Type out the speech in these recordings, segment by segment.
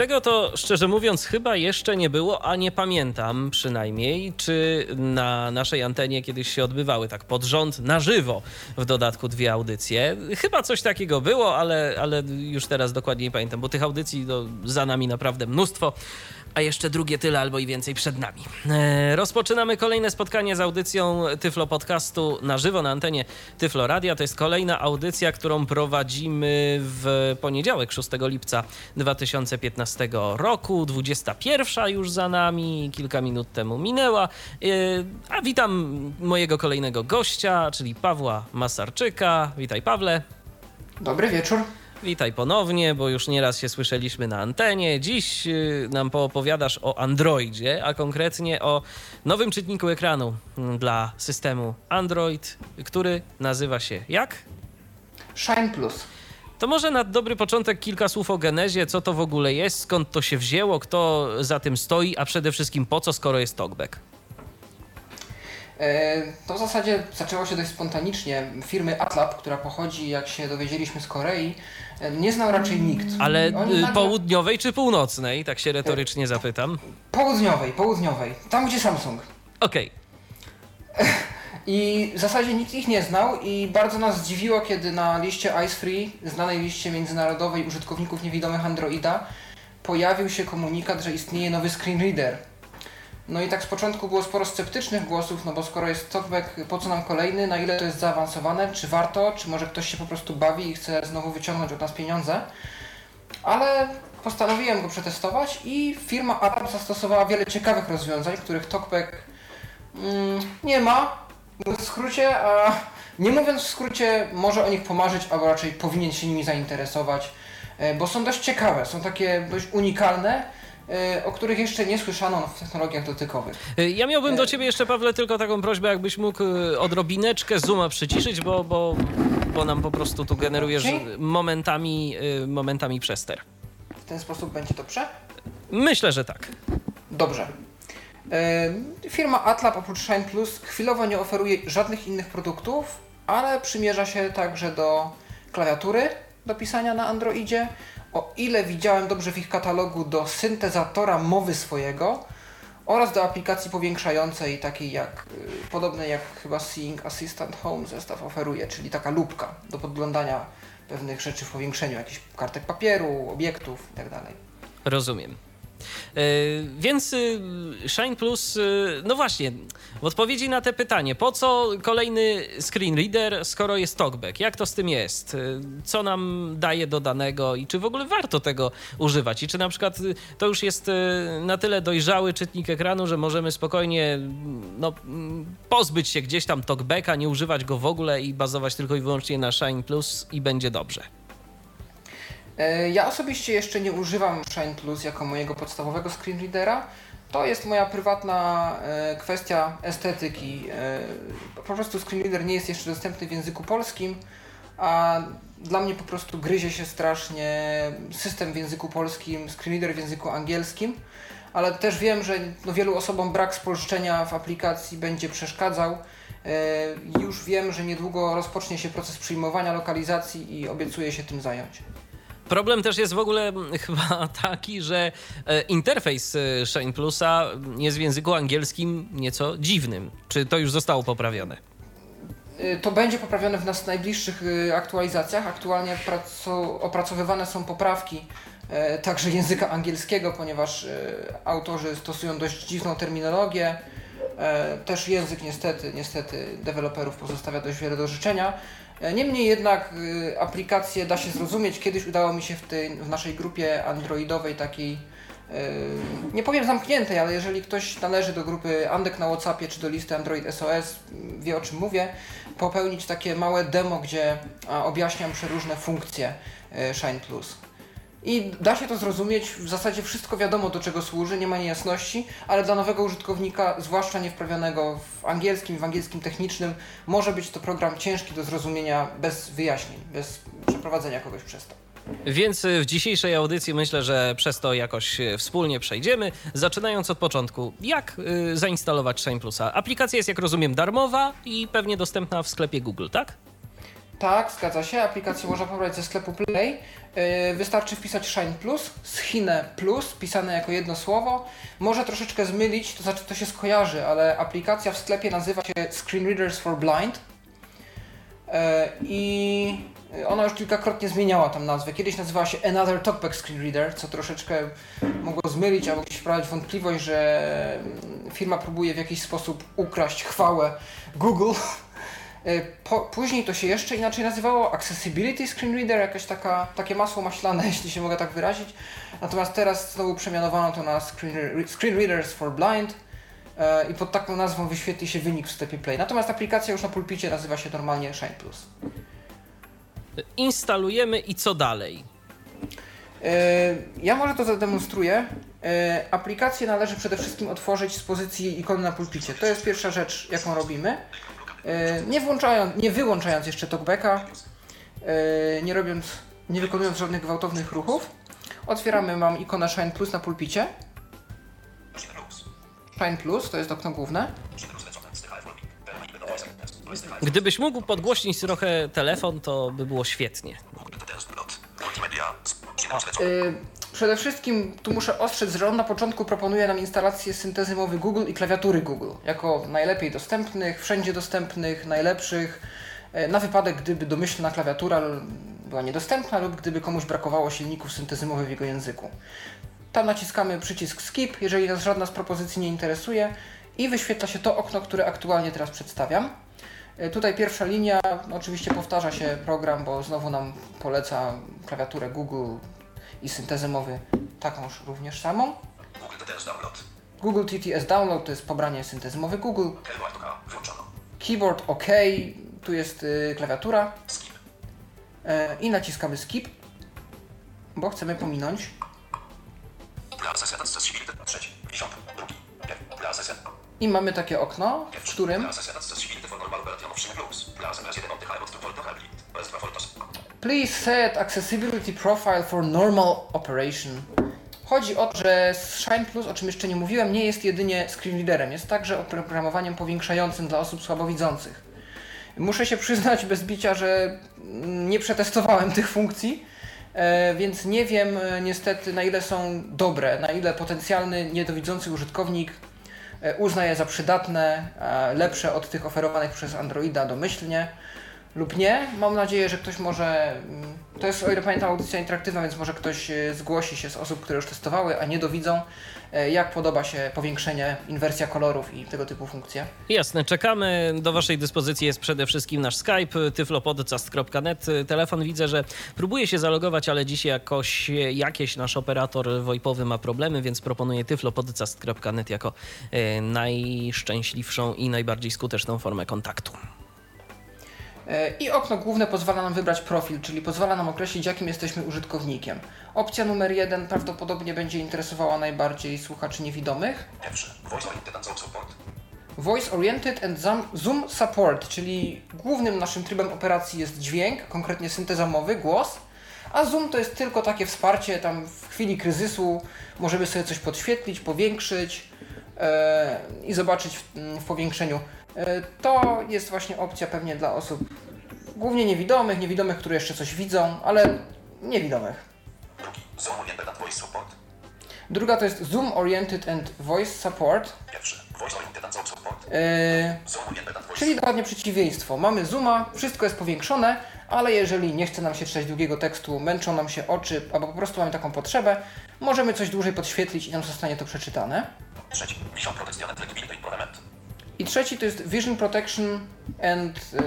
Tego to szczerze mówiąc chyba jeszcze nie było, a nie pamiętam przynajmniej, czy na naszej antenie kiedyś się odbywały tak pod rząd, na żywo, w dodatku dwie audycje. Chyba coś takiego było, ale, ale już teraz dokładnie nie pamiętam, bo tych audycji no, za nami naprawdę mnóstwo a jeszcze drugie tyle albo i więcej przed nami. E, rozpoczynamy kolejne spotkanie z audycją Tyflo Podcastu na żywo na antenie Tyflo Radia. To jest kolejna audycja, którą prowadzimy w poniedziałek 6 lipca 2015 roku. 21 już za nami, kilka minut temu minęła. E, a witam mojego kolejnego gościa, czyli Pawła Masarczyka. Witaj Pawle. Dobry wieczór. Witaj ponownie, bo już nieraz się słyszeliśmy na antenie. Dziś y, nam poopowiadasz o Androidzie, a konkretnie o nowym czytniku ekranu dla systemu Android, który nazywa się jak? Shine Plus. To może na dobry początek kilka słów o genezie, co to w ogóle jest, skąd to się wzięło, kto za tym stoi, a przede wszystkim po co, skoro jest talkback. E, to w zasadzie zaczęło się dość spontanicznie. Firmy Atlab, która pochodzi, jak się dowiedzieliśmy, z Korei, nie znał raczej nikt. Ale y, nagle... południowej czy północnej? Tak się retorycznie zapytam. Południowej, południowej. Tam, gdzie Samsung. Okej. Okay. I w zasadzie nikt ich nie znał i bardzo nas zdziwiło, kiedy na liście Ice Free, znanej liście międzynarodowej użytkowników niewidomych Androida, pojawił się komunikat, że istnieje nowy screen reader no i tak z początku było sporo sceptycznych głosów, no bo skoro jest talkback, po co nam kolejny, na ile to jest zaawansowane, czy warto, czy może ktoś się po prostu bawi i chce znowu wyciągnąć od nas pieniądze. Ale postanowiłem go przetestować i firma Atom zastosowała wiele ciekawych rozwiązań, których talkback mm, nie ma, w skrócie, a nie mówiąc w skrócie, może o nich pomarzyć, albo raczej powinien się nimi zainteresować, e, bo są dość ciekawe, są takie dość unikalne o których jeszcze nie słyszano w technologiach dotykowych. E, ja miałbym do e, Ciebie jeszcze, Pawle, tylko taką prośbę, jakbyś mógł odrobineczkę zooma przyciszyć, bo, bo, bo nam po prostu tu generujesz okay. momentami, momentami przester. W ten sposób będzie dobrze? Myślę, że tak. Dobrze. Firma Atlab oprócz Shine Plus chwilowo nie oferuje żadnych innych produktów, ale przymierza się także do klawiatury do pisania na Androidzie, o ile widziałem dobrze w ich katalogu, do syntezatora mowy swojego oraz do aplikacji powiększającej, takiej jak, y, podobnej jak chyba Seeing Assistant Home zestaw oferuje, czyli taka lupka do podglądania pewnych rzeczy w powiększeniu, jakichś kartek papieru, obiektów itd. Tak Rozumiem. E, więc y, Shine Plus, y, no właśnie, w odpowiedzi na te pytanie, po co kolejny screen reader, skoro jest talkback? Jak to z tym jest? Y, co nam daje dodanego i czy w ogóle warto tego używać? I czy na przykład to już jest na tyle dojrzały czytnik ekranu, że możemy spokojnie no, pozbyć się gdzieś tam talkbacka, nie używać go w ogóle i bazować tylko i wyłącznie na Shine Plus i będzie dobrze? E, ja osobiście jeszcze nie używam Shine Plus jako mojego podstawowego screen readera. To jest moja prywatna e, kwestia estetyki. E, po prostu screen reader nie jest jeszcze dostępny w języku polskim, a dla mnie po prostu gryzie się strasznie system w języku polskim, screen reader w języku angielskim, ale też wiem, że no wielu osobom brak spolszczenia w aplikacji będzie przeszkadzał. Już wiem, że niedługo rozpocznie się proces przyjmowania lokalizacji i obiecuję się tym zająć. Problem też jest w ogóle mm, chyba taki, że e, interfejs e, Shine Plusa jest w języku angielskim nieco dziwnym. Czy to już zostało poprawione? E, to będzie poprawione w nas najbliższych aktualizacjach. Aktualnie opracowywane są poprawki także języka angielskiego, ponieważ autorzy stosują dość dziwną terminologię. Też język niestety, niestety deweloperów pozostawia dość wiele do życzenia. Niemniej jednak y, aplikację da się zrozumieć. Kiedyś udało mi się w, tej, w naszej grupie androidowej takiej, y, nie powiem zamkniętej, ale jeżeli ktoś należy do grupy Andek na Whatsappie czy do listy Android SOS, wie o czym mówię, popełnić takie małe demo, gdzie objaśniam przeróżne funkcje y, Shine Plus. I da się to zrozumieć, w zasadzie wszystko wiadomo do czego służy, nie ma niejasności, ale dla nowego użytkownika, zwłaszcza niewprawionego w angielskim, w angielskim technicznym, może być to program ciężki do zrozumienia bez wyjaśnień, bez przeprowadzenia kogoś przez to. Więc w dzisiejszej audycji myślę, że przez to jakoś wspólnie przejdziemy. Zaczynając od początku, jak y, zainstalować Shine Plusa? Aplikacja jest, jak rozumiem, darmowa i pewnie dostępna w sklepie Google, tak? Tak, zgadza się. Aplikację można pobrać ze sklepu Play. Yy, wystarczy wpisać Shine Plus, Schine Plus, pisane jako jedno słowo. Może troszeczkę zmylić, to znaczy to się skojarzy, ale aplikacja w sklepie nazywa się Screen Readers for Blind. Yy, I ona już kilkakrotnie zmieniała tam nazwę. Kiedyś nazywała się Another Talkback Screen Reader, co troszeczkę mogło zmylić albo gdzieś wprowadzić wątpliwość, że firma próbuje w jakiś sposób ukraść chwałę Google. E, po, później to się jeszcze inaczej nazywało Accessibility Screen Reader, jakieś taka, takie masło maślane, jeśli się mogę tak wyrazić. Natomiast teraz znowu przemianowano to na Screen, screen Readers for Blind e, i pod taką nazwą wyświetli się wynik w sklepie Play. Natomiast aplikacja już na pulpicie nazywa się normalnie Shine Plus. Instalujemy i co dalej? E, ja może to zademonstruję. Aplikację należy przede wszystkim otworzyć z pozycji ikony na pulpicie. To jest pierwsza rzecz, jaką robimy. E, nie, włączając, nie wyłączając jeszcze talkbacka, e, nie robiąc, nie wykonując żadnych gwałtownych ruchów, otwieramy, mam ikonę Shine Plus na pulpicie. Shine Plus to jest okno główne. Gdybyś mógł podgłośnić trochę telefon, to by było świetnie. Yy, przede wszystkim tu muszę ostrzec, że on na początku proponuje nam instalację syntezy mowy Google i klawiatury Google jako najlepiej dostępnych, wszędzie dostępnych, najlepszych, yy, na wypadek gdyby domyślna klawiatura była niedostępna lub gdyby komuś brakowało silników syntezy mowy w jego języku. Tam naciskamy przycisk Skip, jeżeli nas żadna z propozycji nie interesuje i wyświetla się to okno, które aktualnie teraz przedstawiam. E, tutaj pierwsza linia, oczywiście powtarza się program, bo znowu nam poleca klawiaturę Google i syntezę mowy takąż również samą. Google TTS Download. Google TTS Download to jest pobranie syntezy mowy Google. Keyboard OK. Włączono. Keyboard OK, tu jest y, klawiatura. Skip. E, I naciskamy Skip, bo chcemy pominąć. I mamy takie okno, w którym Please set accessibility profile for normal operation. Chodzi o to, że Shine Plus, o czym jeszcze nie mówiłem, nie jest jedynie screen readerem, jest także oprogramowaniem powiększającym dla osób słabowidzących. Muszę się przyznać bez bicia, że nie przetestowałem tych funkcji, e, więc nie wiem e, niestety na ile są dobre, na ile potencjalny niedowidzący użytkownik e, uzna je za przydatne, lepsze od tych oferowanych przez Androida domyślnie lub nie. Mam nadzieję, że ktoś może. mm, To jest, o ile pamiętam, audycja interaktywna, więc może ktoś e, zgłosi się z osób, które już testowały, a nie dowidzą, e, jak podoba się powiększenie, inwersja kolorów i tego typu funkcje. Jasne, czekamy. Do Waszej dyspozycji jest przede wszystkim nasz Skype, tyflopodcast.net. Telefon widzę, że próbuje się zalogować, ale dzisiaj jakoś jakieś nasz operator VoIPowy ma problemy, więc proponuję tyflopodcast.net jako e, najszczęśliwszą i najbardziej skuteczną formę kontaktu. E, I okno główne pozwala nam wybrać profil, czyli pozwala nam określić, jakim jesteśmy użytkownikiem. Opcja numer jeden prawdopodobnie będzie interesowała najbardziej słuchaczy niewidomych. Voice oriented and zoom support. Voice Oriented and Zoom- Zoom Support, czyli głównym naszym trybem operacji jest dźwięk, konkretnie synteza mowy, głos, a Zoom to jest tylko takie wsparcie, tam w chwili kryzysu możemy sobie coś podświetlić, powiększyć e, i zobaczyć w, w powiększeniu. E, to jest właśnie opcja pewnie dla osób głównie niewidomych, niewidomych, które jeszcze coś widzą, ale niewidomych. Drugi. Zoom oriented and voice support. Druga to jest Zoom Oriented and Voice Support, Pierwszy. Voice oriented and zoom support. e, Zoom oriented and voice Czyli dokładnie przeciwieństwo. Mamy zooma, wszystko jest powiększone, ale jeżeli nie chce nam się czytać długiego tekstu, męczą nam się oczy, albo po prostu mamy taką potrzebę, możemy coś dłużej podświetlić i nam zostanie to przeczytane. Trzeci. Vision protection and legibility improvement. I trzeci to jest Vision Protection and y,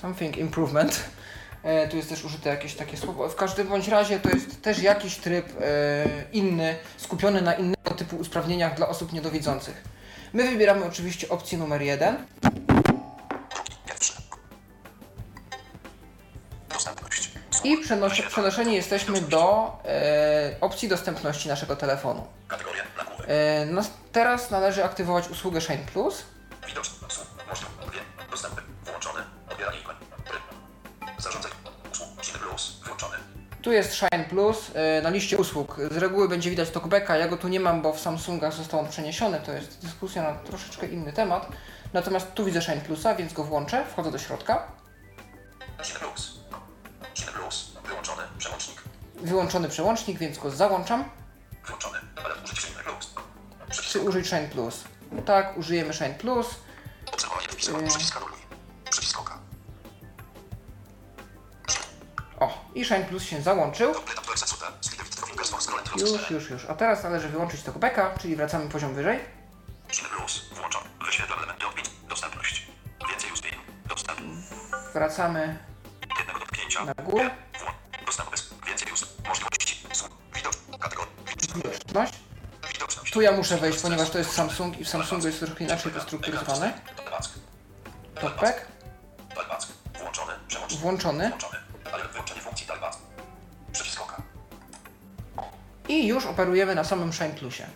something improvement. E, tu jest też użyte jakieś takie słowo. W każdym bądź razie to jest też jakiś tryb e, inny, skupiony na innego typu usprawnieniach dla osób niedowidzących. My wybieramy oczywiście opcję numer jeden. I przenosi, przenoszeni jesteśmy do e, opcji dostępności naszego telefonu. E, nas, teraz należy aktywować usługę Shine Plus. Shine. Tu jest Shine Plus e, na liście usług. Z reguły będzie widać talkbacka, ja go tu nie mam, bo w Samsungach został on przeniesiony, to jest dyskusja na troszeczkę inny temat. Natomiast tu widzę Shine Plusa, więc go włączę, wchodzę do środka. Cine Plus. Wyłączony przełącznik, więc go załączam. Włączony. Ale użyć Cine Plus. Przycisk. Czy użyć Shine Plus? Tak, użyjemy Shine Plus. Obserwowanie wpisu. Yy. Przycisk anuluj. Przycisk oka. O, i Shine Plus się załączył. Już, już, już. A teraz należy wyłączyć talkbacka, czyli wracamy poziom wyżej. Cine Plus. Włączony. Wyświetlam elementy opiń. Dostępność. Więcej ustawień. Dostęp. Wracamy na górę. Tu ja muszę wejść, ponieważ to jest Samsung i w Samsungu jest troszkę inaczej ustrukturyzowany. Talkback. Talkback. Włączony. Włączony. I już operujemy na samym Shine Plusie.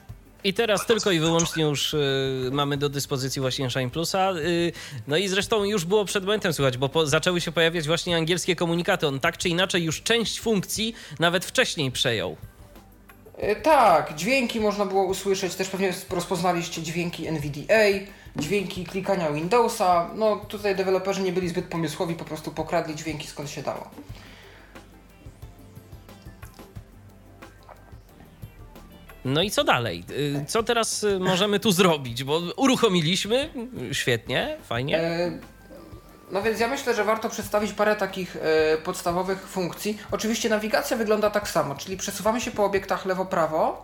I teraz tylko i wyłącznie już y, mamy do dyspozycji właśnie Shine Plusa. Y, no i zresztą już było przed momentem słychać, bo po, zaczęły się pojawiać właśnie angielskie komunikaty. On tak czy inaczej już część funkcji nawet wcześniej przejął. E, Tak, dźwięki można było usłyszeć, też pewnie rozpoznaliście dźwięki NVDA, dźwięki klikania Windowsa. No tutaj deweloperzy nie byli zbyt pomysłowi, po prostu pokradli dźwięki skąd się dało. No i co dalej? Y, Co teraz y, możemy tu zrobić? Bo uruchomiliśmy, y, świetnie, fajnie. E, No więc ja myślę, że warto przedstawić parę takich e, podstawowych funkcji. Oczywiście nawigacja wygląda tak samo, czyli przesuwamy się po obiektach lewo-prawo,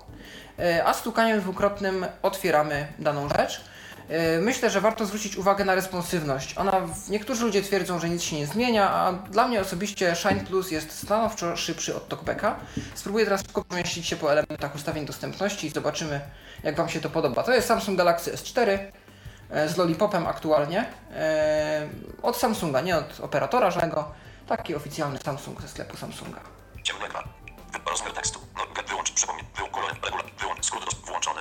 e, a stukaniem dwukrotnym otwieramy daną rzecz. E, Myślę, że warto zwrócić uwagę na responsywność. Ona, niektórzy ludzie twierdzą, że nic się nie zmienia, a dla mnie osobiście Shine Plus jest stanowczo szybszy od TalkBacka. Spróbuję teraz szybko pomieścić się po elementach ustawień dostępności i zobaczymy, jak Wam się to podoba. To jest Samsung Galaxy S4 e, z Lollipopem aktualnie. E, Od Samsunga, nie od operatora żadnego. Taki oficjalny Samsung ze sklepu Samsunga. Ciemny ekran. Rozmiar tekstu. No, wyłącz, przypomnij, wyłącz, wyłącz, skrót włączony.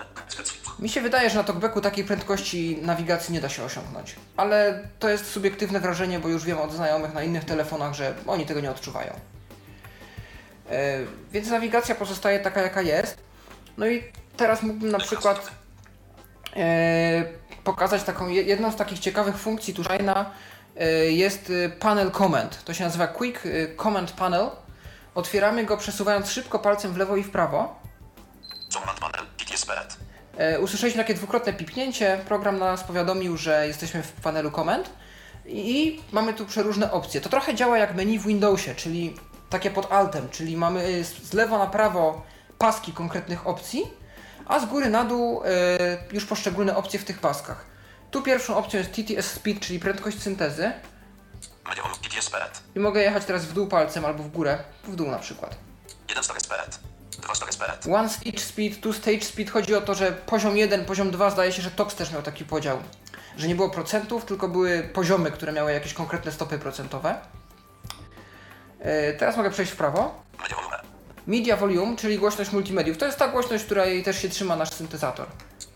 Mi się wydaje, że na TalkBacku takiej prędkości nawigacji nie da się osiągnąć. Ale to jest subiektywne wrażenie, bo już wiem od znajomych na innych telefonach, że oni tego nie odczuwają. E, Więc nawigacja pozostaje taka, jaka jest. No i teraz mógłbym na przykład e, pokazać taką je- jedną z takich ciekawych funkcji Tushina jest e, panel command. To się nazywa Quick e, Command Panel. Otwieramy go przesuwając szybko palcem w lewo i w prawo. Command panel. E, Usłyszeliśmy takie dwukrotne pipnięcie. Program nas powiadomił, że jesteśmy w panelu komend i mamy tu przeróżne opcje. To trochę działa jak menu w Windowsie, czyli takie pod altem, czyli mamy z lewo na prawo paski konkretnych opcji, a z góry na dół e, już poszczególne opcje w tych paskach. Tu pierwszą opcją jest TTS Speed, czyli prędkość syntezy. I mogę jechać teraz w dół palcem albo w górę, w dół na przykład. Jeden jest Beret. One stage speed, two stage speed chodzi o to, że poziom 1, poziom 2 zdaje się, że TOX też miał taki podział. Że nie było procentów, tylko były poziomy, które miały jakieś konkretne stopy procentowe. E, Teraz mogę przejść w prawo. Media volume. Czyli głośność multimediów. To jest ta głośność, której też się trzyma nasz syntezator.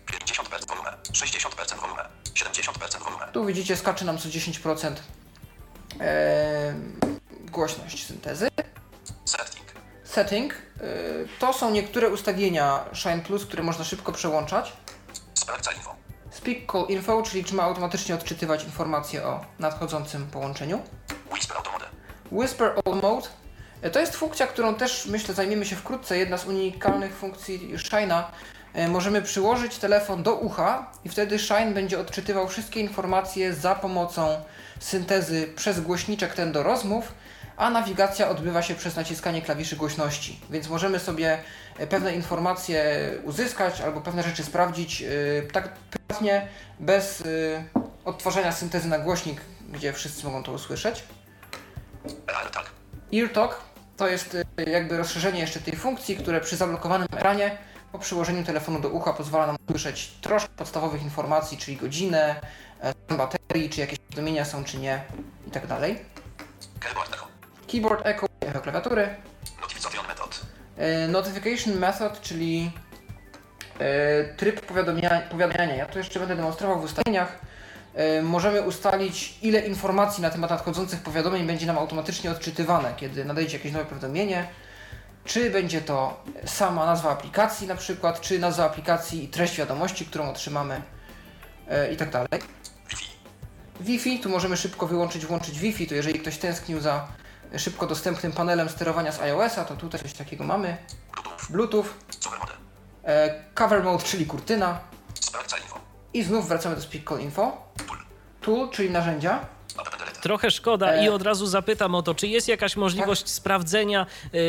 50% volume. 60% volume. 70% volume. Tu widzicie, skacze nam co 10% e, głośność syntezy. Setting. Setting e, to są niektóre ustawienia Shine Plus, które można szybko przełączać. Sprawdza info. Speak Call Info, czyli czy ma automatycznie odczytywać informacje o nadchodzącym połączeniu. Whisper Automode. Whisper All Mode to jest funkcja, którą też myślę zajmiemy się wkrótce. Jedna z unikalnych funkcji Shine'a. E, Możemy przyłożyć telefon do ucha i wtedy Shine będzie odczytywał wszystkie informacje za pomocą syntezy przez głośniczek ten do rozmów, a nawigacja odbywa się przez naciskanie klawiszy głośności. Więc możemy sobie e, pewne informacje uzyskać albo pewne rzeczy sprawdzić e, tak prywatnie, bez e, odtwarzania syntezy na głośnik, gdzie wszyscy mogą to usłyszeć. AirTag. EarTalk to jest y, jakby rozszerzenie jeszcze tej funkcji, które przy zablokowanym ekranie po przyłożeniu telefonu do ucha pozwala nam usłyszeć troszkę podstawowych informacji, czyli godzinę, e, stan baterii, czy jakieś powiadomienia są, czy nie i tak dalej. Keyboard Echo. Keyboard Echo, echo klawiatury. Notification Method. E, Notification Method, czyli e, tryb powiadamiania. Ja to jeszcze będę demonstrował w ustawieniach. E, Możemy ustalić, ile informacji na temat nadchodzących powiadomień będzie nam automatycznie odczytywane, kiedy nadejdzie jakieś nowe powiadomienie. Czy będzie to sama nazwa aplikacji na przykład, czy nazwa aplikacji i treść wiadomości, którą otrzymamy e, i tak dalej. Wi-Fi. Tu możemy szybko wyłączyć, włączyć Wi-Fi, to jeżeli ktoś tęsknił za szybko dostępnym panelem sterowania z iOS-a, to tutaj coś takiego mamy. Bluetooth. E, cover mode, czyli kurtyna Sprawdza info. I znów wracamy do Speak Info. Tool. Tool, czyli narzędzia. Trochę szkoda E. i od razu zapytam o to, czy jest jakaś możliwość sprawdzenia yy,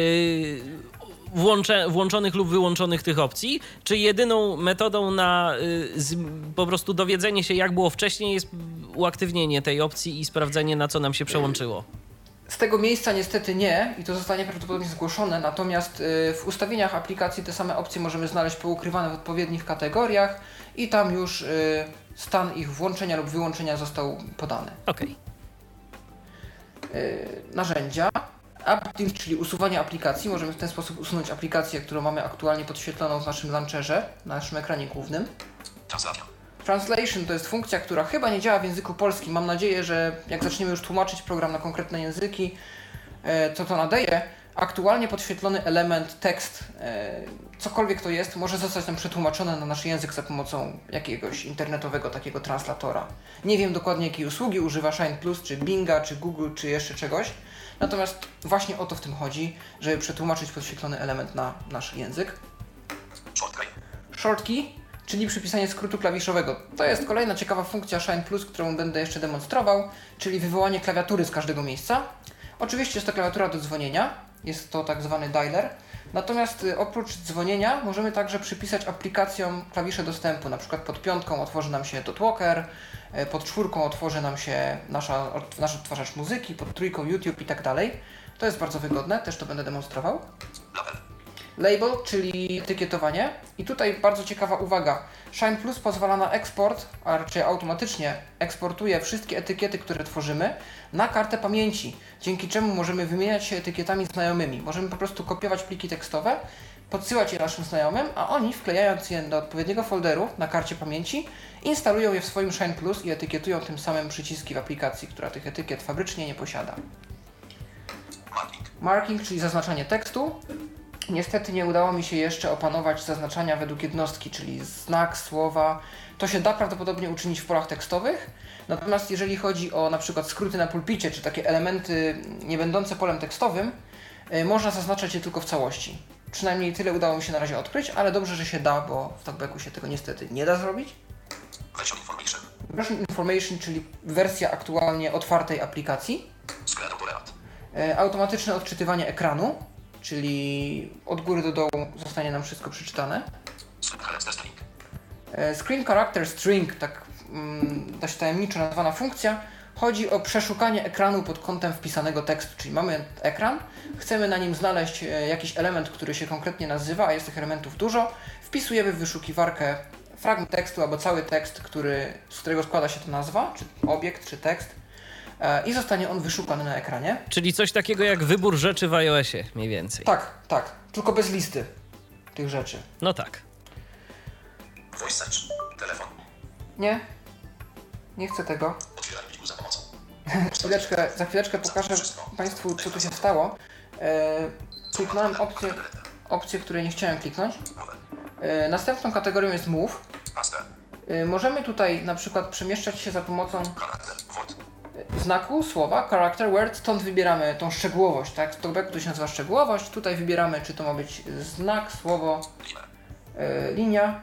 włącze, włączonych lub wyłączonych tych opcji, czy jedyną metodą na yy, z, po prostu dowiedzenie się, jak było wcześniej, jest uaktywnienie tej opcji i sprawdzenie, na co nam się przełączyło? Z tego miejsca niestety nie i to zostanie prawdopodobnie zgłoszone, natomiast y, w ustawieniach aplikacji te same opcje możemy znaleźć poukrywane w odpowiednich kategoriach i tam już y, stan ich włączenia lub wyłączenia został podany. Okej. Y, Narzędzia. Update, czyli usuwanie aplikacji. Możemy w ten sposób usunąć aplikację, którą mamy aktualnie podświetloną w naszym launcherze, na naszym ekranie głównym. Translation to jest funkcja, która chyba nie działa w języku polskim. Mam nadzieję, że jak zaczniemy już tłumaczyć program na konkretne języki, e, to to nadaje. Aktualnie podświetlony element, tekst, e, cokolwiek to jest, może zostać nam przetłumaczone na nasz język za pomocą jakiegoś internetowego takiego translatora. Nie wiem dokładnie jakiej usługi używa Shine Plus, czy Binga, czy Google, czy jeszcze czegoś. Natomiast właśnie o to w tym chodzi, żeby przetłumaczyć podświetlony element na nasz język. Shortcut. Shortkey, czyli przypisanie skrótu klawiszowego. To jest kolejna ciekawa funkcja Shine Plus, którą będę jeszcze demonstrował, czyli wywołanie klawiatury z każdego miejsca. Oczywiście jest to klawiatura do dzwonienia, jest to tak zwany dialer. Natomiast y, oprócz dzwonienia możemy także przypisać aplikacjom klawisze dostępu. Na przykład pod piątką otworzy nam się Dotwalker, y, pod czwórką otworzy nam się nasza, nasz odtwarzacz muzyki, pod trójką YouTube i tak dalej. To jest bardzo wygodne, też to będę demonstrował. Label. Czyli etykietowanie. I tutaj bardzo ciekawa uwaga. Shine Plus pozwala na eksport, a raczej automatycznie eksportuje wszystkie etykiety, które tworzymy na kartę pamięci, dzięki czemu możemy wymieniać się etykietami znajomymi. Możemy po prostu kopiować pliki tekstowe, podsyłać je naszym znajomym, a oni wklejając je do odpowiedniego folderu na karcie pamięci, instalują je w swoim Shine Plus i etykietują tym samym przyciski w aplikacji, która tych etykiet fabrycznie nie posiada. Marking, czyli zaznaczanie tekstu. Niestety nie udało mi się jeszcze opanować zaznaczania według jednostki, czyli znak, słowa. To się da prawdopodobnie uczynić w polach tekstowych. Natomiast jeżeli chodzi o na przykład skróty na pulpicie, czy takie elementy nie będące polem tekstowym, y, można zaznaczać je tylko w całości. Przynajmniej tyle udało mi się na razie odkryć, ale dobrze, że się da, bo w Talkbacku się tego niestety nie da zrobić. Version information. Version Information, czyli wersja aktualnie otwartej aplikacji. E, Automatyczne odczytywanie ekranu, czyli od góry do dołu zostanie nam wszystko przeczytane. Screen character string. E, Screen Character String, tak mm, dość tajemniczo nazwana funkcja, chodzi o przeszukanie ekranu pod kątem wpisanego tekstu, czyli mamy ekran, chcemy na nim znaleźć e, jakiś element, który się konkretnie nazywa, a jest tych elementów dużo, wpisujemy w wyszukiwarkę fragment tekstu albo cały tekst, który, z którego składa się ta nazwa, czy obiekt, czy tekst i zostanie on wyszukany na ekranie. Czyli coś takiego jak wybór rzeczy w iOSie, mniej więcej. Tak, tak, tylko bez listy tych rzeczy. No tak. Voice search. Telefon. Nie, nie chcę tego. Otwieranie pliku za pomocą. Chwileczkę, za chwileczkę pokażę Państwu, co tu się stało. E, kliknąłem opcję, opcję, której nie chciałem kliknąć. E, następną kategorią jest Move. E, możemy tutaj na przykład przemieszczać się za pomocą. Znaku, słowa, character word, stąd wybieramy tą szczegółowość, tak? W talkbacku to się nazywa szczegółowość, tutaj wybieramy, czy to ma być znak, słowo, e, linia,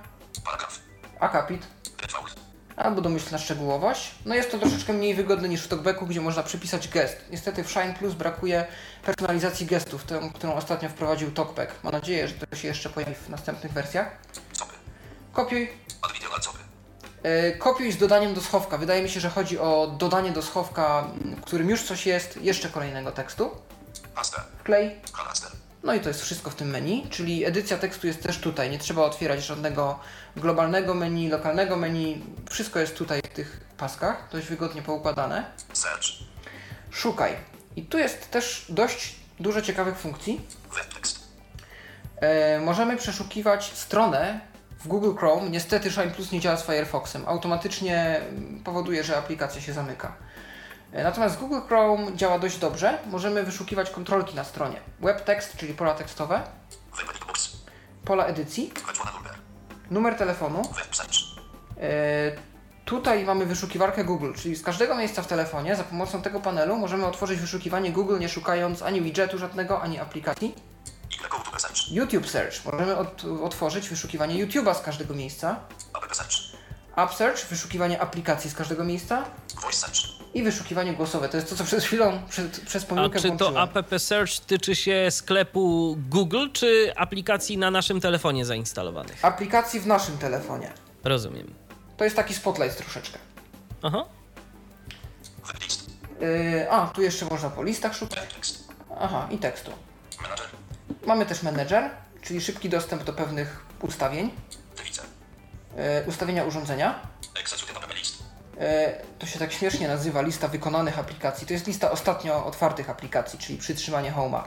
akapit, albo domyślna szczegółowość. No jest to troszeczkę mniej wygodne niż w talkbacku, gdzie można przypisać gest. Niestety w Shine Plus brakuje personalizacji gestów, tę, którą ostatnio wprowadził talkback. Mam nadzieję, że to się jeszcze pojawi w następnych wersjach. Stopy. Kopiuj, kopiuj z dodaniem do schowka. Wydaje mi się, że chodzi o dodanie do schowka, w którym już coś jest, jeszcze kolejnego tekstu. Charakter. No i to jest wszystko w tym menu, czyli edycja tekstu jest też tutaj. Nie trzeba otwierać żadnego globalnego menu, lokalnego menu. Wszystko jest tutaj w tych paskach, dość wygodnie poukładane. Search. Szukaj. I tu jest też dość dużo ciekawych funkcji. Webtekst. E, możemy przeszukiwać stronę w Google Chrome. Niestety Shine Plus nie działa z Firefoxem. Automatycznie mm, powoduje, że aplikacja się zamyka. E, Natomiast Google Chrome działa dość dobrze. Możemy wyszukiwać kontrolki na stronie. Web text, czyli pola tekstowe, pola edycji, numer. telefonu. E, Tutaj mamy wyszukiwarkę Google, czyli z każdego miejsca w telefonie za pomocą tego panelu możemy otworzyć wyszukiwanie Google, nie szukając ani widgetu żadnego, ani aplikacji. YouTube search. YouTube Search. Możemy od, otworzyć wyszukiwanie YouTube'a z każdego miejsca. App search. App Search, wyszukiwanie aplikacji z każdego miejsca. Voice search. I wyszukiwanie głosowe. To jest to, co przed chwilą przed, przez A pomyłkę czy to włączyłem. App Search tyczy się sklepu Google, czy aplikacji na naszym telefonie zainstalowanych? Aplikacji w naszym telefonie. Rozumiem. To jest taki spotlight troszeczkę. Aha. Yy, a, tu jeszcze można po listach szukać. Tekst. Aha, i tekstu. Manager. Mamy też manager, czyli szybki dostęp do pewnych ustawień. Widzę. Yy, ustawienia urządzenia. Yy, to się tak śmiesznie nazywa lista wykonanych aplikacji. To jest lista ostatnio otwartych aplikacji, czyli przytrzymanie Home'a.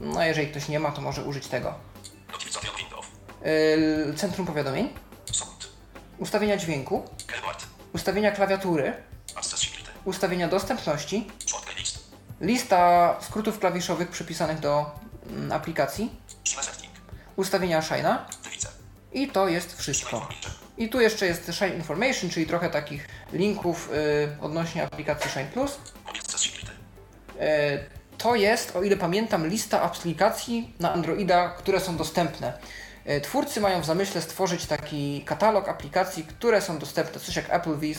No, jeżeli ktoś nie ma, to może użyć tego. Yy, centrum powiadomień. Sound. Ustawienia dźwięku. Keyboard. Ustawienia klawiatury. Ustawienia dostępności. Lista skrótów klawiszowych przypisanych do aplikacji. Shima setting. Ustawienia Shine'a. I to jest wszystko. I tu jeszcze jest Shine Information, czyli trochę takich linków y, odnośnie aplikacji Shine Plus. Y, to jest, o ile pamiętam, lista aplikacji na Androida, które są dostępne. Y, twórcy mają w zamyśle stworzyć taki katalog aplikacji, które są dostępne, coś jak Apple Viz.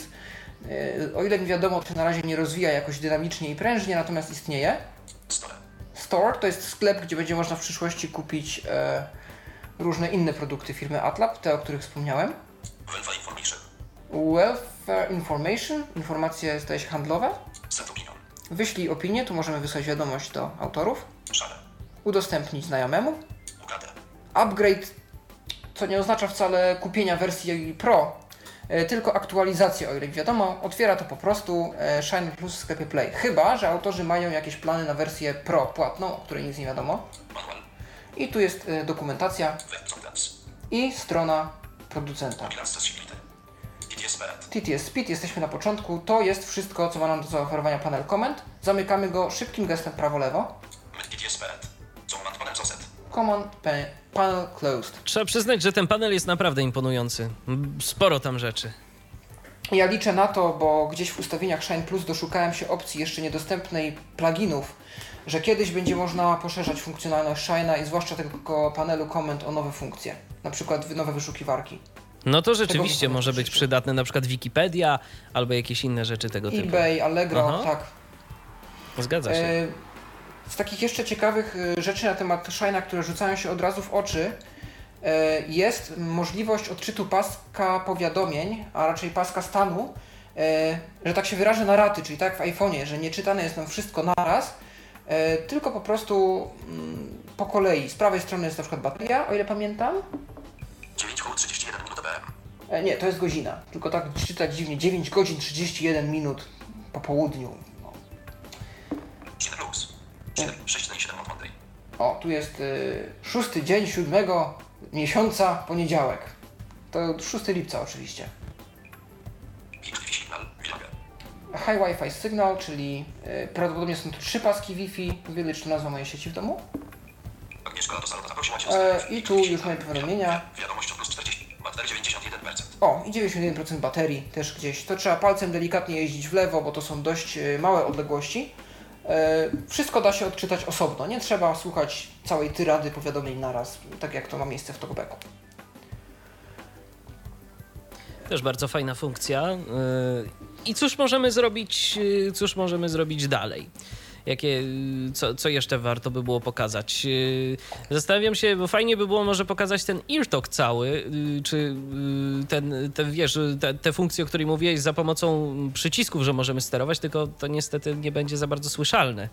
Y, o ile mi wiadomo, to się na razie nie rozwija jakoś dynamicznie i prężnie, natomiast istnieje. Store. Store to jest sklep, gdzie będzie można w przyszłości kupić e, różne inne produkty firmy Atlab, te o których wspomniałem. Welfare information. Welfare Information, informacje zdaje się handlowe. Send opinion. Wyślij opinię, tu możemy wysłać wiadomość do autorów. Share. Udostępnić znajomemu. Ugada. Upgrade, co nie oznacza wcale kupienia wersji Pro, tylko aktualizację, o ile wiadomo. Otwiera to po prostu e, Shine Plus w sklepie Play. Chyba, że autorzy mają jakieś plany na wersję Pro płatną, o której nic nie wiadomo. Manual. I tu jest e, dokumentacja i strona producenta. TTS Speed, jesteśmy na początku. To jest wszystko, co ma nam do zaoferowania panel komend. Zamykamy go szybkim gestem prawo-lewo. Command P- Panel Closed. Trzeba przyznać, że ten panel jest naprawdę imponujący. Sporo tam rzeczy. Ja liczę na to, bo gdzieś w ustawieniach Shine Plus doszukałem się opcji jeszcze niedostępnej pluginów, że kiedyś będzie można poszerzać funkcjonalność Shine'a i zwłaszcza tego panelu komend o nowe funkcje. Na przykład nowe wyszukiwarki. No to rzeczywiście może być przydatne, na przykład Wikipedia albo jakieś inne rzeczy tego typu. eBay, Allegro, Aha. tak. Zgadza się. E, Z takich jeszcze ciekawych e, rzeczy na temat Shine'a, które rzucają się od razu w oczy, e, jest możliwość odczytu paska powiadomień, a raczej paska stanu, e, że tak się wyrażę na raty, czyli tak w iPhone'ie, że nie czytane jest nam wszystko naraz, tylko po prostu mm, po kolei. Z prawej strony jest na przykład bateria, o ile pamiętam. 9 koło 31 minut PM. E, Nie, to jest godzina. Tylko tak czytać dziwnie. 9 godzin 31 minut po południu. No. 7 plus. 7, 6, 7 od Monday. O, tu jest y, szósty dzień siódmego miesiąca, poniedziałek. To 6 lipca oczywiście. 5 Wi-Fi signal. Village. High Wi-Fi Signal, czyli y, prawdopodobnie są to trzy paski Wi-Fi. To nazwa mojej sieci w domu. Agnieszka zaprosiła cię E, I tu już mamy powiadomienia. Wiadomość plus 40. Bateria 91%. O, i 91% baterii też gdzieś. To trzeba palcem delikatnie jeździć w lewo, bo to są dość y, małe odległości. E, Wszystko da się odczytać osobno. Nie trzeba słuchać całej tyrady powiadomień naraz, tak jak to ma miejsce w talkbacku. Też bardzo fajna funkcja. Yy, I cóż możemy zrobić, yy, cóż możemy zrobić dalej? Jakie, co, co jeszcze warto by było pokazać? Yy, Zastanawiam się, bo fajnie by było może pokazać ten eartalk cały, yy, czy yy, ten, ten wiesz, te, te funkcje, o której mówiłeś, za pomocą przycisków, że możemy sterować, tylko to niestety nie będzie za bardzo słyszalne.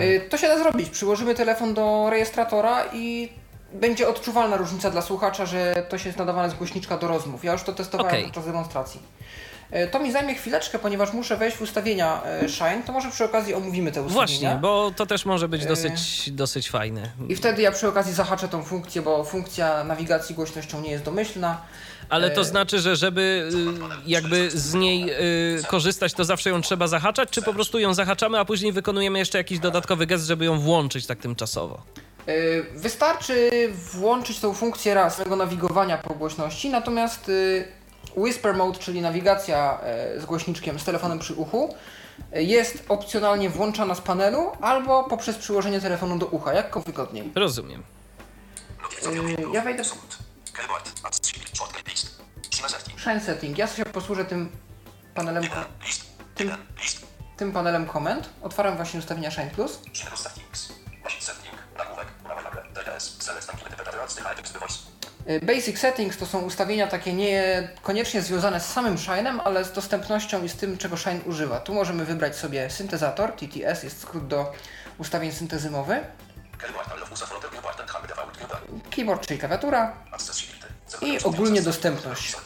Y, To się da zrobić. Przyłożymy telefon do rejestratora i będzie odczuwalna różnica dla słuchacza, że to się jest nadawane z głośniczka do rozmów. Ja już to testowałem Okej. podczas demonstracji. E, To mi zajmie chwileczkę, ponieważ muszę wejść w ustawienia e, Shine, to może przy okazji omówimy te ustawienia. Właśnie, bo to też może być E, dosyć, dosyć fajne. I wtedy ja przy okazji zahaczę tą funkcję, bo funkcja nawigacji głośnością nie jest domyślna. Ale to znaczy, że żeby y, jakby z niej y, korzystać, to zawsze ją trzeba zahaczać, czy po prostu ją zahaczamy, a później wykonujemy jeszcze jakiś dodatkowy gest, żeby ją włączyć tak tymczasowo? Wystarczy włączyć tą funkcję raz swojego nawigowania po głośności, natomiast e, Whisper Mode, czyli nawigacja e, z głośniczkiem, z telefonem przy uchu, e, jest opcjonalnie włączana z panelu albo poprzez przyłożenie telefonu do ucha, jak wygodniej. Rozumiem. Ja wejdę- list. Shine setting. Ja się posłużę tym panelem. List. tym panelem komend. Otwaram właśnie ustawienia Shine Plus. Shine settings. Setting. Nagłówek. DTS. Select. Basic Settings to są ustawienia takie niekoniecznie związane z samym Shine'em, ale z dostępnością i z tym, czego Shine używa. Tu możemy wybrać sobie syntezator, TTS jest skrót do ustawień syntezy mowy, Keyboard. Czyli klawiatura i ogólnie dostępność.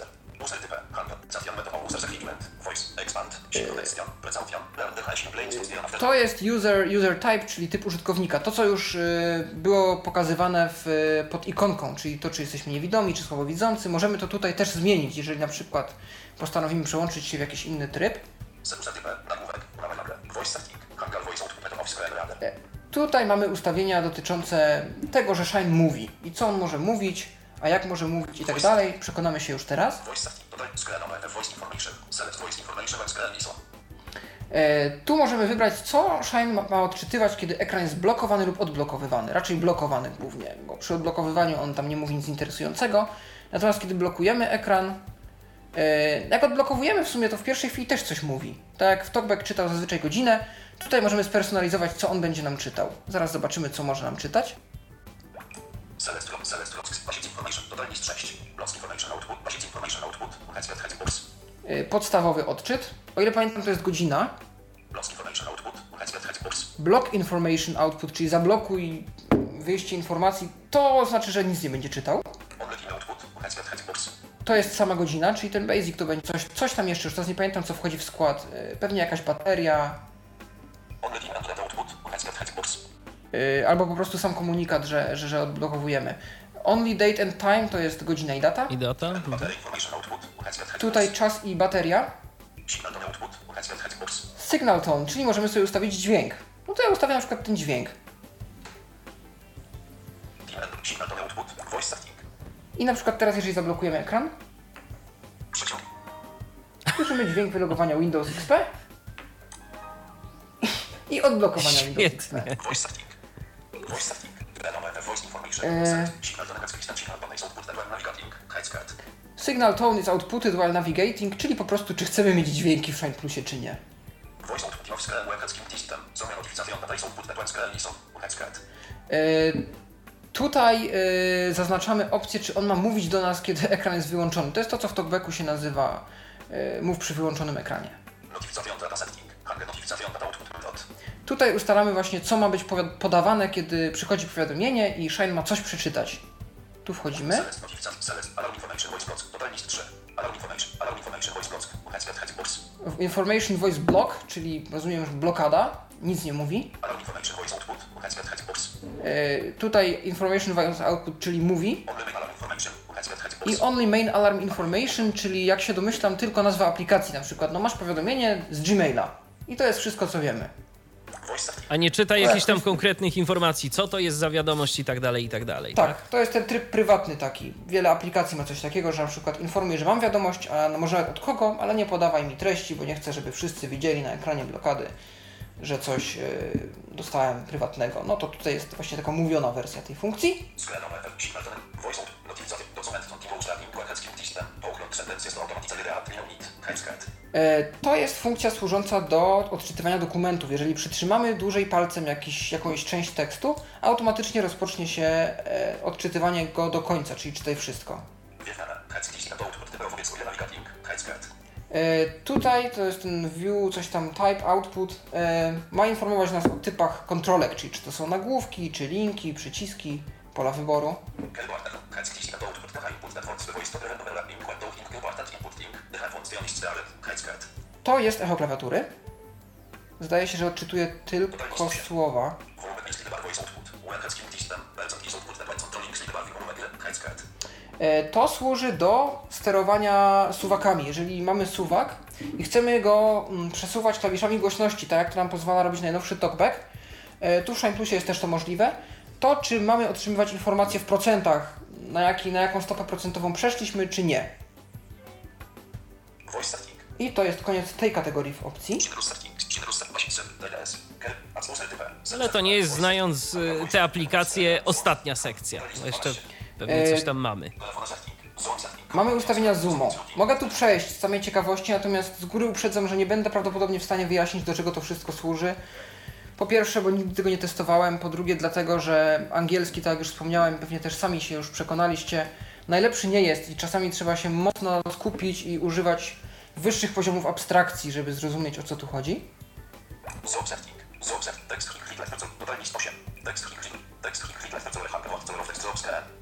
After. To jest user, user type, czyli typ użytkownika. To, co już y, było pokazywane w, pod ikonką, czyli to, czy jesteśmy niewidomi, czy słabowidzący. Możemy to tutaj też zmienić, jeżeli na przykład postanowimy przełączyć się w jakiś inny tryb. E, Tutaj mamy ustawienia dotyczące tego, że Shine mówi i co on może mówić, a jak może mówić i tak dalej. Przekonamy się już teraz. Voice E, tu możemy wybrać, co Shine ma, ma odczytywać, kiedy ekran jest blokowany lub odblokowywany. Raczej blokowany głównie, bo przy odblokowywaniu on tam nie mówi nic interesującego. Natomiast kiedy blokujemy ekran, e, jak odblokowujemy w sumie, to w pierwszej chwili też coś mówi. Tak jak w Talkback czytał zazwyczaj godzinę, tutaj możemy spersonalizować, co on będzie nam czytał. Zaraz zobaczymy, co może nam czytać. Select from select from basic information. Dodaj list 6. Blocks information output. Basic information output. Headset. E, podstawowy odczyt. O ile pamiętam, to jest godzina. Blocks information output. Headset. Block information output, czyli zablokuj wyjście informacji, to znaczy, że nic nie będzie czytał. Output. Headset. To jest sama godzina, czyli ten basic to będzie coś, coś tam jeszcze, już teraz nie pamiętam co wchodzi w skład. Yy, Pewnie jakaś bateria, albo po prostu sam komunikat, że, że, że odblokowujemy. Only date and time to jest godzina i data. I data? Heading Tutaj czas i bateria. Signal tone czyli możemy sobie ustawić dźwięk. No to ja ustawiam na przykład ten dźwięk. I na przykład teraz, jeżeli zablokujemy ekran, słyszymy dźwięk wylogowania Windows XP i odblokowania Windows XP. Eee. Signal tone is outputted while navigating, czyli po prostu czy chcemy mieć dźwięki w Shine Plusie, czy nie. Voice output of square web headskin system. Zona notyfikacja on is output. Network square listen. Headset. E, Tutaj e, zaznaczamy opcję, czy on ma mówić do nas, kiedy ekran jest wyłączony. To jest to, co w talkbacku się nazywa mów przy wyłączonym ekranie. Notyfikacja setting. Tutaj ustalamy właśnie, co ma być podawane, kiedy przychodzi powiadomienie i Shine ma coś przeczytać. Tu wchodzimy. Select notyfikacja. Select. Allow information voice blocks. Dodaj list 3. Allow information. Allow information voice blocks. Headset heading box. W Information Voice Block, czyli rozumiem, że blokada, nic nie mówi. E, Tutaj Information Voice Output, czyli mówi. I Only Main Alarm Information, czyli jak się domyślam, tylko nazwa aplikacji. Na przykład, no masz powiadomienie z Gmaila. I to jest wszystko, co wiemy. A nie czyta jakichś tam konkretnych informacji, co to jest za wiadomość i tak dalej, i tak dalej. Tak, to jest ten tryb prywatny taki. Wiele aplikacji ma coś takiego, że na przykład informuje, że mam wiadomość, a może od kogo, ale nie podawaj mi treści, bo nie chcę, żeby wszyscy widzieli na ekranie blokady, że coś yy, dostałem prywatnego. No to tutaj jest właśnie taka mówiona wersja tej funkcji. E, To jest funkcja służąca do odczytywania dokumentów. Jeżeli przytrzymamy dłużej palcem jakiś, jakąś część tekstu, automatycznie rozpocznie się e, odczytywanie go do końca, czyli czytaj wszystko. Tutaj to jest ten view, coś tam type, output. e, Ma informować nas o typach kontrolek, czyli czy to są nagłówki, czy linki, przyciski, pola wyboru. To jest echo klawiatury. Zdaje się, że odczytuje tylko słowa. Volume is clickable voice output. When head skin system. Bells and keys output. The buttons controlling clickable volume headset. E, To służy do sterowania suwakami. Jeżeli mamy suwak i chcemy go mm, przesuwać klawiszami głośności, tak jak to nam pozwala robić najnowszy TalkBack, e, tu w Shine Plusie jest też to możliwe, to czy mamy otrzymywać informacje w procentach, na, jaki, na jaką stopę procentową przeszliśmy, czy nie. Voice setting. I to jest koniec tej kategorii w opcji. Ale to nie jest, znając y, te aplikacje, ostatnia sekcja. Jeszcze pewnie coś tam mamy. Mamy ustawienia zoomu. Mogę tu przejść z samej ciekawości, natomiast z góry uprzedzam, że nie będę prawdopodobnie w stanie wyjaśnić, do czego to wszystko służy. Po pierwsze, bo nigdy tego nie testowałem. Po drugie, dlatego, że angielski, tak jak już wspomniałem, pewnie też sami się już przekonaliście, najlepszy nie jest i czasami trzeba się mocno skupić i używać wyższych poziomów abstrakcji, żeby zrozumieć, o co tu chodzi. Zone setting. Zone set. Text click click left. Total list 8. Text. Text text. E, e, e. Text text. E. Text text. E, e, powiększenia. Text click click speed. Control text scroll output and limiter speed. Sam control win umowek from Android